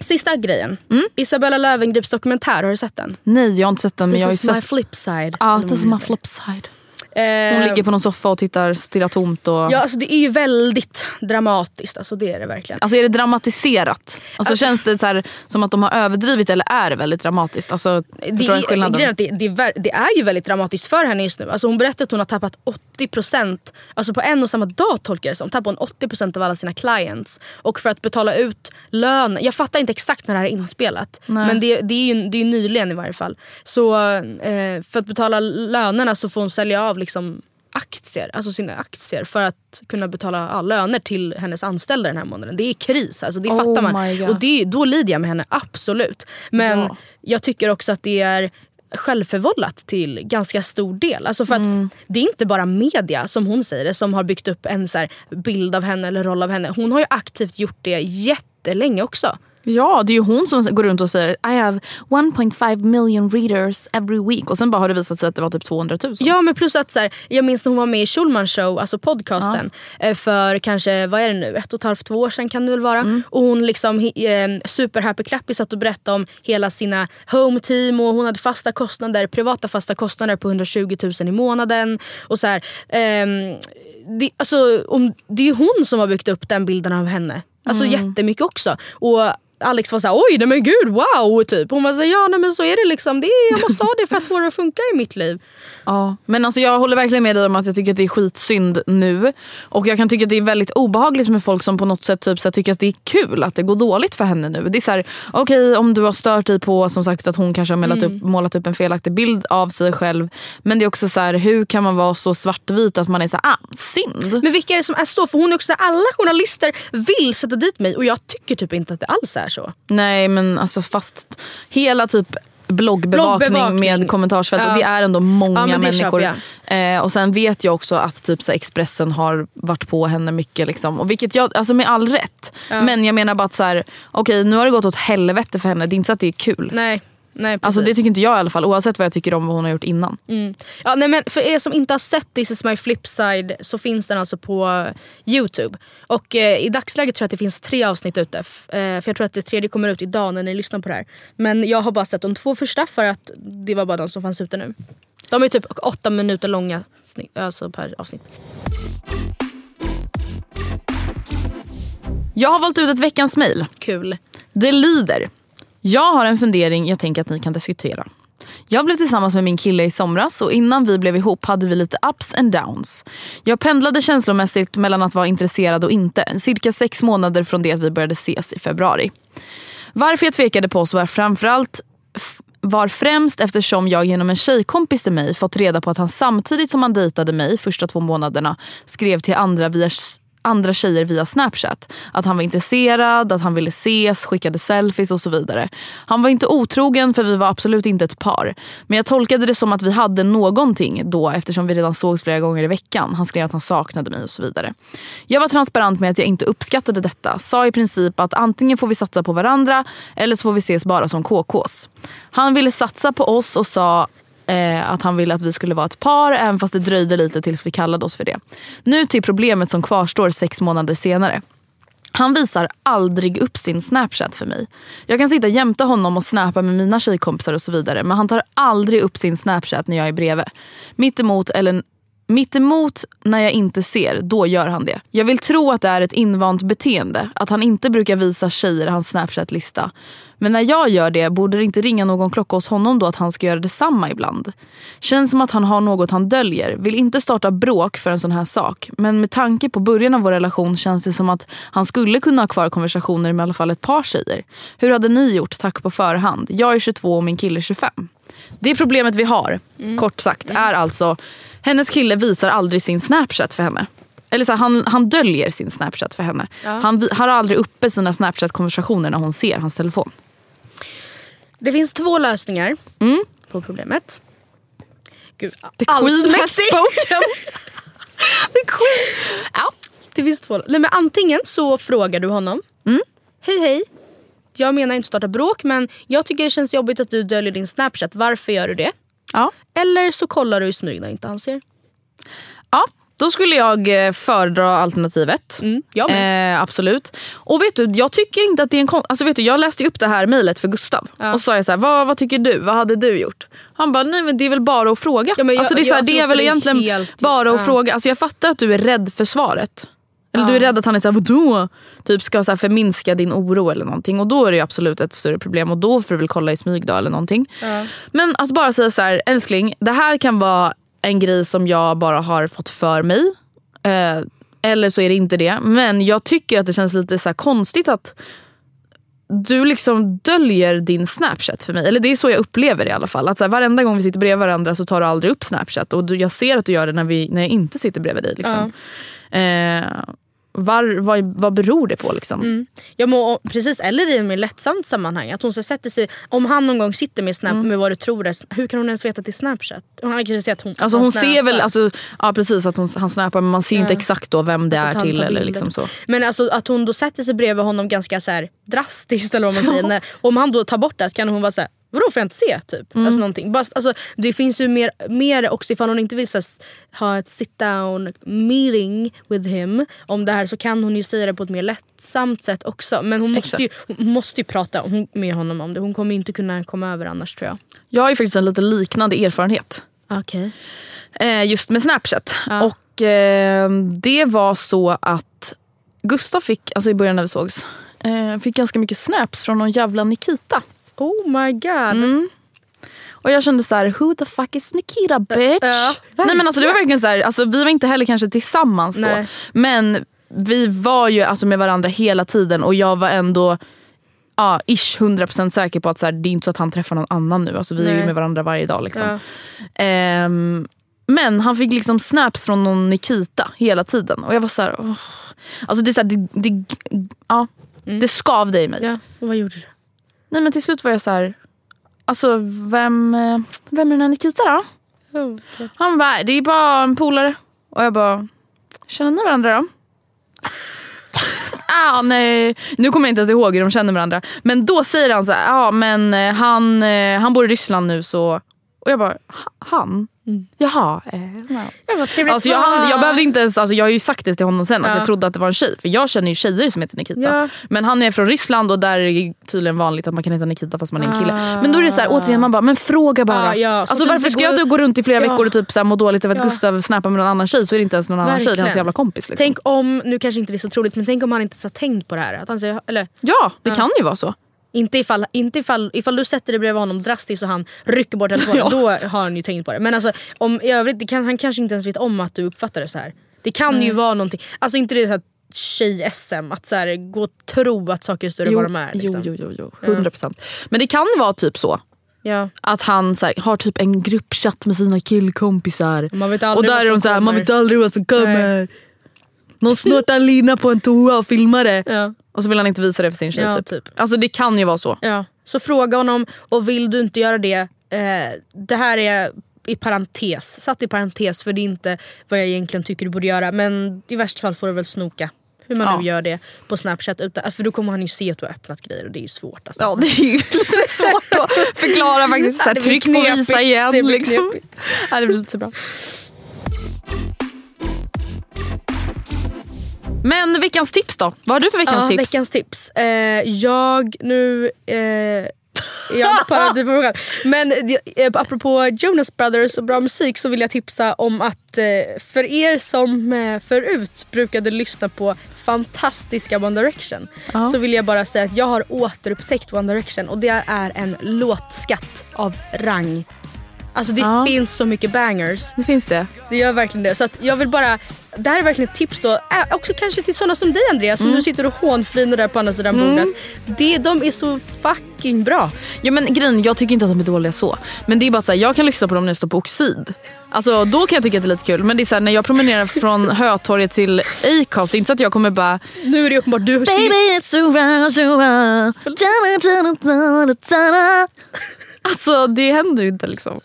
Sista grejen. Isabella Lövengrips dokumentär, har du sett den?
Nej jag har inte sett den men
This
jag har ju
my
sett...
flip side.
Ja,
vad
this is my flip side.
Eh,
Hon ligger på någon soffa och tittar stirrar tomt. Och...
Ja, alltså det är ju väldigt dramatiskt. Alltså det är det verkligen.
Alltså är det dramatiserat? Alltså, känns det så här, som att de har överdrivit eller är det väldigt dramatiskt? Alltså,
det, är,
skillnaden?
är att det, det, det är ju väldigt dramatiskt för henne just nu. Alltså hon berättade att hon har tappat 80%, alltså på en och samma dag tolkar jag det som, tappade hon 80% av alla sina clients. Och för att betala ut lön, jag fattar inte exakt när det här är inspelat.
Nej.
Men det, det är ju det är ju nyligen i varje fall. Så eh, för att betala lönerna så får hon sälja av liksom aktier, alltså sina aktier för att kunna betala ja, löner till hennes anställda den här månaden. Det är kris, alltså det
Oh
fattar man. Och det, då lider jag med henne, absolut. Men
Ja.
jag tycker också att det är självförvållat till ganska stor del. Alltså för att
Mm.
Det är inte bara media, som hon säger det, som har byggt upp en så bild av henne eller roll av henne. Hon har ju aktivt gjort det jättelänge också.
Ja, det är ju hon som går runt och säger I have 1.5 million readers every week och sen bara har det visat sig att det var typ 200 000.
Ja men plus att så här, jag minns när hon var med i Schulman show, alltså podcasten. eh, För kanske, vad är det nu, ett och ett halvt, två år sedan kan det väl vara.
Mm.
Och hon liksom eh, super happy clappy satt och berättade om hela sina home team och hon hade fasta kostnader, privata fasta kostnader på 120 000 i månaden. Och så här, ehm, det, alltså, om, det är ju hon som har byggt upp den bilden av henne. Alltså
Mm.
jättemycket också. Och Alex var såhär oj nej men gud wow typ. Hon var såhär ja nej men så är det liksom. Det är, jag måste ha det för att få det att funka i mitt liv.
Ja, men alltså jag håller verkligen med dig om att jag tycker att det är skitsynd nu. Och jag kan tycka att det är väldigt obehagligt med folk som på något sätt typ, så här, tycker att det är kul att det går dåligt för henne nu. Det är så här, okej om du har stört dig på som sagt att hon kanske har målat,
Mm.
upp, målat upp en felaktig bild av sig själv. Men det är också så här, hur kan man vara så svartvit att man är så här, ah, synd.
Men vilka är det som är så? För hon är också alla journalister vill sätta dit mig och jag tycker typ inte att det alls är så.
Nej men alltså fast hela typ bloggbevakning,
Bloggbevakning.
med kommentarsfält
Ja.
och det är ändå många
Ja,
människor. Eh, och sen vet jag också att typ så Expressen har varit på henne mycket. Liksom. Och vilket jag, alltså med all rätt.
Ja.
Men jag menar bara att så här, okej nu har det gått åt helvete för henne. Det är inte så att det är kul.
Nej, nej precis.
Alltså det tycker inte jag i alla fall oavsett vad jag tycker om vad hon har gjort innan.
Mm. Ja, nej, men för er som inte har sett This is my flipside så finns den alltså på Youtube. Och eh, i dagsläget tror jag att det finns tre avsnitt ute. Eh, för jag tror att det tredje kommer ut idag när ni lyssnar på det här. Men jag har bara sett de två första för att det var bara de som fanns ute nu. De är typ åtta minuter långa snitt, alltså per avsnitt.
Jag har valt ut ett veckans mail.
Kul.
Det lyder. Jag har en fundering jag tänker att ni kan diskutera. Jag blev tillsammans med min kille i somras och innan vi blev ihop hade vi lite ups and downs. Jag pendlade känslomässigt mellan att vara intresserad och inte. Cirka sex månader från det att vi började ses i februari. Varför jag tvekade på oss var framförallt var främst eftersom jag genom en tjejkompis till mig fått reda på att han samtidigt som han dejtade mig första två månaderna skrev till andra, via, andra tjejer via snapchat. Att han var intresserad, att han ville ses, skickade selfies och så vidare. Han var inte otrogen för vi var absolut inte ett par. Men jag tolkade det som att vi hade någonting då eftersom vi redan sågs flera gånger i veckan. Han skrev att han saknade mig och så vidare. Jag var transparent med att jag inte uppskattade detta. Sa i princip att antingen får vi satsa på varandra eller så får vi ses bara som KKs. Han ville satsa på oss och sa eh, att han ville att vi skulle vara ett par även fast det dröjde lite tills vi kallade oss för det. Nu till problemet som kvarstår sex månader senare. Han visar aldrig upp sin snapchat för mig. Jag kan sitta jämte honom och snappa med mina tjejkompisar och så vidare men han tar aldrig upp sin snapchat när jag är bredvid. Mittemot eller Mittemot när jag inte ser, då gör han det. Jag vill tro att det är ett invant beteende. Att han inte brukar visa tjejer hans snapchat-lista. Men när jag gör det borde det inte ringa någon klocka hos honom då att han ska göra detsamma ibland. Känns som att han har något han döljer. Vill inte starta bråk för en sån här sak. Men med tanke på början av vår relation känns det som att han skulle kunna ha kvar konversationer med i alla fall ett par tjejer. Hur hade ni gjort? Tack på förhand. Jag är 22 och min kille är 25. Det problemet vi har, kort sagt, är alltså hennes kille visar aldrig sin snapchat för henne. Eller så här, han, han döljer sin snapchat för henne.
Ja.
Han vi- har aldrig uppe sina snapchat-konversationer när hon ser hans telefon.
Det finns två lösningar
Mm.
på problemet. Gud,
The queen has
allsmässigt.
spoken. The queen. Ja.
Det finns två. Nej, men antingen så frågar du honom.
Mm.
Hej hej. Jag menar inte starta bråk men jag tycker det känns jobbigt att du döljer din snapchat. Varför gör du det?
Ja.
Eller så kollar du i smyg när inte han ser.
Ja, då skulle jag eh, föredra alternativet.
jag
eh, absolut. Och vet du, jag tycker inte att det är en kon- alltså vet du, Jag läste upp det här mejlet för Gustav. Och sa jag så här, vad, vad tycker du? Vad hade du gjort? Han bara, nej men det är väl bara att fråga.
men jag-
alltså det är, så här, det är väl egentligen
helt-
bara att
ja.
fråga. Alltså jag fattar att du är rädd för svaret. Eller
Ja.
du är rädd att han är såhär, vadå? Typ ska så här förminska din oro eller någonting. Och då är det ju absolut ett större problem. Och då får du väl kolla i smyg då eller någonting. Men att bara säga så här, älskling, det här kan vara en grej som jag bara har fått för mig. Eh, eller så är det inte det. Men jag tycker att det känns lite så konstigt att du liksom döljer din snapchat för mig. Eller det är så jag upplever det i alla fall. Att så här, varenda gång vi sitter bredvid varandra så tar du aldrig upp snapchat. Och du, jag ser att du gör det när, vi, när jag inte sitter bredvid dig. Liksom. Eh, var, vad, vad beror det på? Liksom?
Mm. Jag må, precis, eller i en mer lättsamt sammanhang. Att hon så sätter sig, om han någon gång sitter med, snap, med vad du tror är, hur kan hon ens veta att det är snapchat? Hon kanske ser att hon,
Alltså hon
han
ser väl, alltså, ja precis att hon, han snappar men man ser inte
Ja.
exakt då vem det
Alltså
är
han
till. Eller liksom så.
Men alltså att hon då sätter sig bredvid honom ganska så här drastiskt eller vad man säger. När, om han då tar bort det kan hon vara så här, vadå får jag inte se? Typ.
Mm.
Alltså, någonting. Bara, alltså, det finns ju mer, mer också ifall hon inte vill så ha ett sit down meeting with him om det här så kan hon ju säga det på ett mer lättsamt sätt också. Men hon måste, ju, hon måste ju prata med honom om det. Hon kommer inte kunna komma över annars tror jag.
Jag har ju faktiskt en lite liknande erfarenhet.
Okej.
Eh, just med Snapchat. Och eh, det var så att Gustav fick, alltså i början när vi sågs, eh, fick ganska mycket snaps från någon jävla Nikita.
Oh my god.
Mm. Och jag kände så här: who the fuck is Nikita bitch?
Ja,
Nej men alltså det var verkligen så här, alltså, vi var inte heller kanske tillsammans då.
Nej.
Men vi var ju alltså med varandra hela tiden och jag var ändå ja, ish 100% säker på att så här, det är inte så att han träffar någon annan nu. Alltså, vi är ju
Nej.
med varandra varje dag. Liksom.
Ja.
Ehm, men han fick liksom snaps från någon Nikita hela tiden. Och jag var så här, åh. Alltså det, är så här, det, det, ja, det skavde i mig.
Ja, och vad gjorde du?
Nej men till slut var jag så här. Alltså vem, eh, vem är den här Nikita då? Han bara, det är bara en polare. Och jag bara, känner ni varandra då? ah, nej. Nu kommer jag inte ens ihåg hur de känner varandra. Men då säger han så här, ja men eh, han, eh, han bor i Ryssland nu så... Och jag bara, "Ha- han? Jaha. Eh, ja.
Trevligt
Alltså jag, han, jag behövde inte ens, alltså jag har ju sagt det till honom sen att
Ja.
jag trodde att det var en tjej. För jag känner ju tjejer som heter Nikita.
Ja.
Men han är från Ryssland och där är det tydligen vanligt att man kan heta Nikita fast man är en kille.
Ah.
Men då är det så här, återigen man bara, men fråga bara.
Ja, ja, så
alltså
att du
varför ska jag
går-
då gå runt i flera
Ja.
veckor och typ så här må dåligt över att
Ja.
Gustav snappar med någon annan tjej så är det inte ens någon annan tjej, det är hans jävla kompis. Liksom.
Tänk om, nu kanske inte det är så troligt, men tänk om han inte ens har tänkt på det här. Att han säger, eller,
Ja, det kan ju vara så.
Inte ifall, inte ifall, ifall du sätter dig bredvid honom drastiskt och han rycker bort telefonen,
Ja.
då har han ju tänkt på det. Men alltså, om, i övrigt, kan, han kanske inte ens vet om att du uppfattar det så här. Det kan ju
Nej.
vara någonting, alltså inte det så här tjej-SM, att så här, gå och tro att saker är större än vad de är. Liksom.
jo, jo, jo, jo. 100%. Men det kan ju vara typ så.
Ja.
Att han så här, har typ en gruppchatt med sina killkompisar.
Man vet
och där är de så här, man vet aldrig vad som kommer. Någon snortar en lina på en toa och filmar det.
Ja.
Och så vill han inte visa det för sin tjej.
Ja,
typ.
typ.
Alltså det kan ju vara så.
Ja. Så fråga honom och vill du inte göra det, eh, det här är i parentes, satt i parentes för det är inte vad jag egentligen tycker du borde göra. Men i värsta fall får du väl snoka. Hur man
Ja.
nu gör det på snapchat. Utan, för då kommer han ju se att du har öppnat grejer och det är ju svårt. Alltså.
Ja det är ju lite svårt att förklara faktiskt. Så här,
Det blir
tryck på visa igen.
Det blir
liksom.
knepigt.
Ja, det blir lite bra. Men veckans tips då? Vad har du för veckans
ja,
tips?
Veckans tips. Eh, jag nu... Eh, jag parade på mig själv. Men eh, apropå Jonas Brothers och bra musik så vill jag tipsa om att eh, för er som eh, förut brukade lyssna på fantastiska One Direction
Ja.
så vill jag bara säga att jag har återupptäckt One Direction och det är en låtskatt av rang. Alltså det
Ja.
finns så mycket bangers.
Det finns det.
Det gör verkligen det. Så jag vill bara, det här är verkligen ett tips då, äh, också kanske till sådana som dig Andreas som
Mm.
nu sitter och hånflinar där på andra sidan
Mm.
bordet. Det, de är så fucking bra.
Ja men grejen, jag tycker inte att de är dåliga så. Men det är bara att jag kan lyssna på dem när jag står på Oxid. Alltså då kan jag tycka att det är lite kul. Men det är så här, när jag promenerar från Hötorget till Acast, det är inte så att jag kommer bara
Nu är det uppenbart du
Baby it's around you. Alltså det händer inte liksom.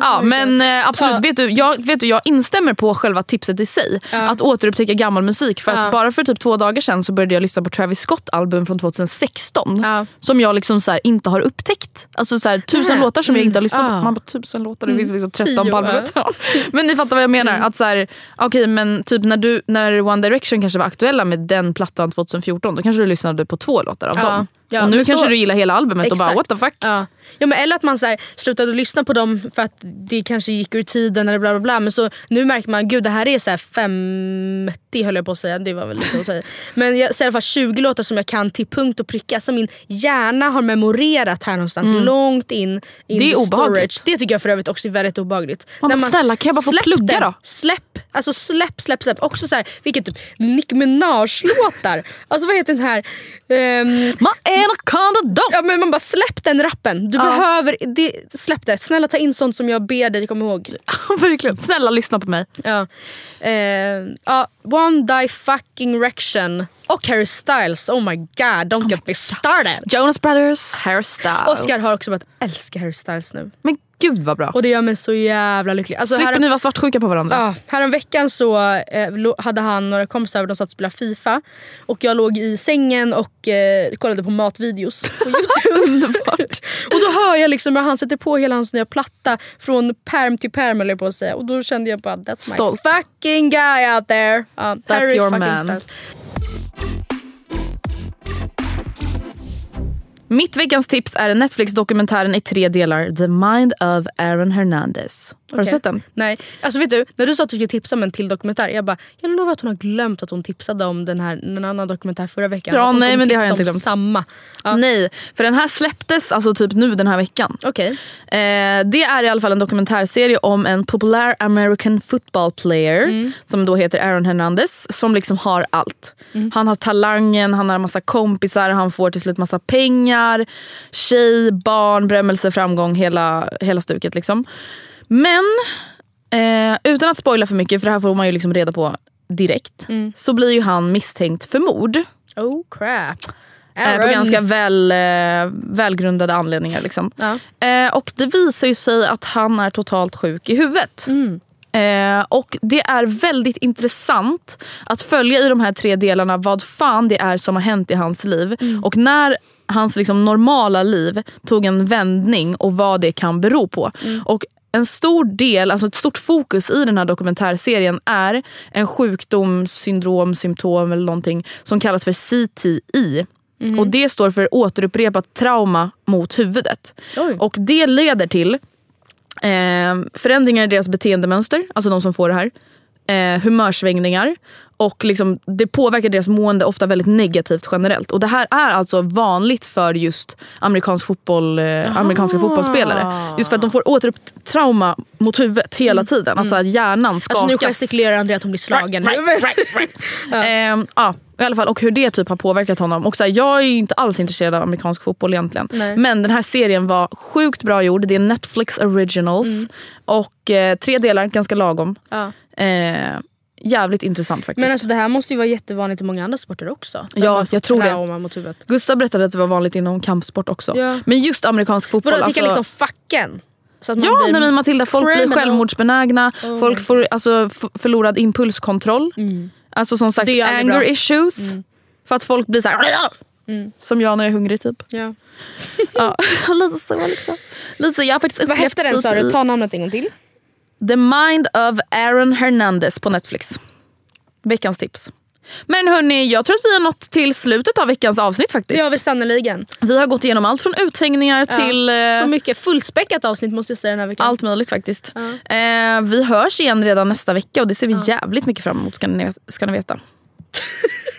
Ja men eh, absolut,
Ja.
vet, du, jag, vet du, jag instämmer på själva tipset i sig. Att återupptäcka gammal musik. För att bara för typ två dagar sedan så började jag lyssna på Travis Scott album från 2016. Som jag liksom så här, inte har upptäckt. Alltså så här, tusen
Nej.
låtar som jag
Mm.
inte har lyssnat
Ja.
på. Man bara tusen låtar, det
Mm.
finns liksom 13
Tio,
på albumet. Men ni fattar vad jag menar. Att så här, okej, men typ när, du, när One Direction kanske var aktuella med den plattan 2014 då kanske du lyssnade på två låtar av dem.
Ja,
och nu kanske
så-
du gillar hela albumet och bara
Exakt.
what the fuck.
Ja. Ja, men eller att man så här, slutade lyssna på dem för att det kanske gick ur tiden eller bla bla bla. Men så nu märker man gud det här är så här 50 höll jag på att säga, det var väl lite att säga. Men jag ser i alla fall 20 låtar som jag kan till punkt och pricka som min hjärna har memorerat här någonstans
Mm.
långt in. in
Det är obehagligt.
storage. Det tycker jag för övrigt också är väldigt obehagligt.
Man
När
bara, snälla, kan jag bara få plugga
den.
då?
Släpp, alltså släpp, släpp, släpp. Också så här, vilket typ Nicki Minaj-låtar. alltså vad heter den här? Um,
anaconda.
Ja, men man bara släpp den rappen. Du
Ja.
behöver, det, släpp det. Snälla ta in sånt som jag ber dig komma ihåg.
Verkligen. Snälla lyssna på mig.
Ja. Eh, ja, One Die Fucking Rection och Harry Styles. Oh my god, don't get me started.
Jonas Brothers, Harry Styles.
Oscar har också börjat älska Harry Styles nu.
Men gud vad bra.
Och det gör mig så jävla lycklig. Alltså,
Slipper
här-
ni vara svartsjuka på varandra?
Ja, häromveckan så eh, hade han några kompisar över, de satt och spelade FIFA. Och jag låg i sängen och eh, kollade på matvideos på youtube.
Underbart.
och då hör jag liksom hur han sätter på hela hans nya platta från perm till perm eller på att säga. Och då kände jag bara that's
Stolt.
my fucking guy out there. Ja,
That's your man.
Styles.
Mitt veckans tips är Netflix-dokumentären i tre delar The Mind of Aaron Hernandez. Har du
Okej.
sett den?
Nej. Alltså vet du, när du sa att du skulle tipsa om en till dokumentär. Jag bara, jag lovar att hon har glömt att hon tipsade om den här, en annan dokumentär förra veckan.
Ja,
hon
nej, men det har jag inte glömt.
Samma.
Nej, för den här släpptes alltså typ nu den här veckan.
Okay.
Eh, det är i alla fall en dokumentärserie om en populär American football player
Mm.
som då heter Aaron Hernandez som liksom har allt. Han har talangen, han har massa kompisar, han får till slut massa pengar, tjej, barn, berömmelse, framgång, hela, hela stuket. Liksom. Men eh, utan att spoila för mycket, för det här får man ju liksom reda på direkt, så blir ju han misstänkt för mord.
Oh crap.
Eh, på ganska väl, eh, välgrundade anledningar. Liksom. Eh, och det visar ju sig att han är totalt sjuk i huvudet. Eh, och det är väldigt intressant att följa i de här tre delarna vad fan det är som har hänt i hans liv. Och när hans liksom, normala liv tog en vändning och vad det kan bero på. Och en stor del, alltså ett stort fokus i den här dokumentärserien är en sjukdom, syndrom, symptom eller någonting som kallas för CTI. Och Det står för återupprepat trauma mot huvudet. Och Det leder till eh, förändringar i deras beteendemönster, alltså de som får det här. Eh, humörsvängningar och liksom, det påverkar deras mående ofta väldigt negativt generellt. Och Det här är alltså vanligt för just amerikansk fotboll, eh, amerikanska fotbollsspelare. Just för att de får återupp trauma mot huvudet hela tiden. Alltså att hjärnan skakas.
Alltså nu gestikulerar Andrea att hon blir slagen.
Ehm, ja, i alla fall. Och hur det typ har påverkat honom. Och så här, jag är inte alls intresserad av amerikansk fotboll egentligen.
Nej.
Men den här serien var sjukt bra gjord. Det är Netflix originals.
Mm.
Och eh, tre delar, ganska lagom.
Ja.
Eh, jävligt intressant faktiskt.
Men alltså det här måste ju vara jättevanligt i många andra sporter också.
Ja, jag tror det.
mot huvudet.
Gustav berättade att det var vanligt inom kampsport också.
Ja.
Men just amerikansk fotboll.
Vadå,
alltså-
liksom facken? Så att man
Ja,
blir
nej, men Matilda, folk blir
criminal.
självmordsbenägna.
Oh
folk får alltså, förlorad impulskontroll. Alltså som sagt anger
bra.
issues. För att folk blir så här.
Mm.
Som jag när jag är hungrig typ.
Ja.
Ja, lite så liksom. Lite så, jag har faktiskt
Vad
upplevt
hette den sa du? Ta namnet en gång till.
The Mind of Aaron Hernandez på Netflix. Veckans tips. Men hörni, jag tror att vi har nått till slutet av veckans avsnitt faktiskt.
Har vi sannerligen.
Vi har gått igenom allt från uthängningar
Ja,
till... eh,
Så mycket fullspäckat avsnitt måste jag säga den här veckan.
allt möjligt faktiskt. Eh, vi hörs igen redan nästa vecka och det ser vi jävligt mycket fram emot ska ni, ska ni veta.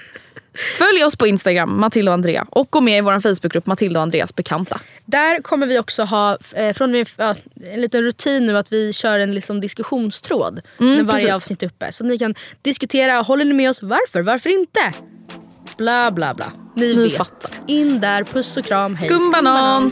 Följ oss på Instagram, Matilda och Andrea. Och gå med i vår Facebookgrupp Matilda och Andreas bekanta.
Där kommer vi också ha eh, från med, ja, en liten rutin nu att vi kör en liksom, diskussionstråd
Mm,
när varje
precis.
avsnitt är uppe. Så ni kan diskutera, håller ni med oss? Varför? Varför inte? Bla bla bla. Ni,
Ni
vet.
fattar.
In där, puss och kram, hej.
Skumbanan!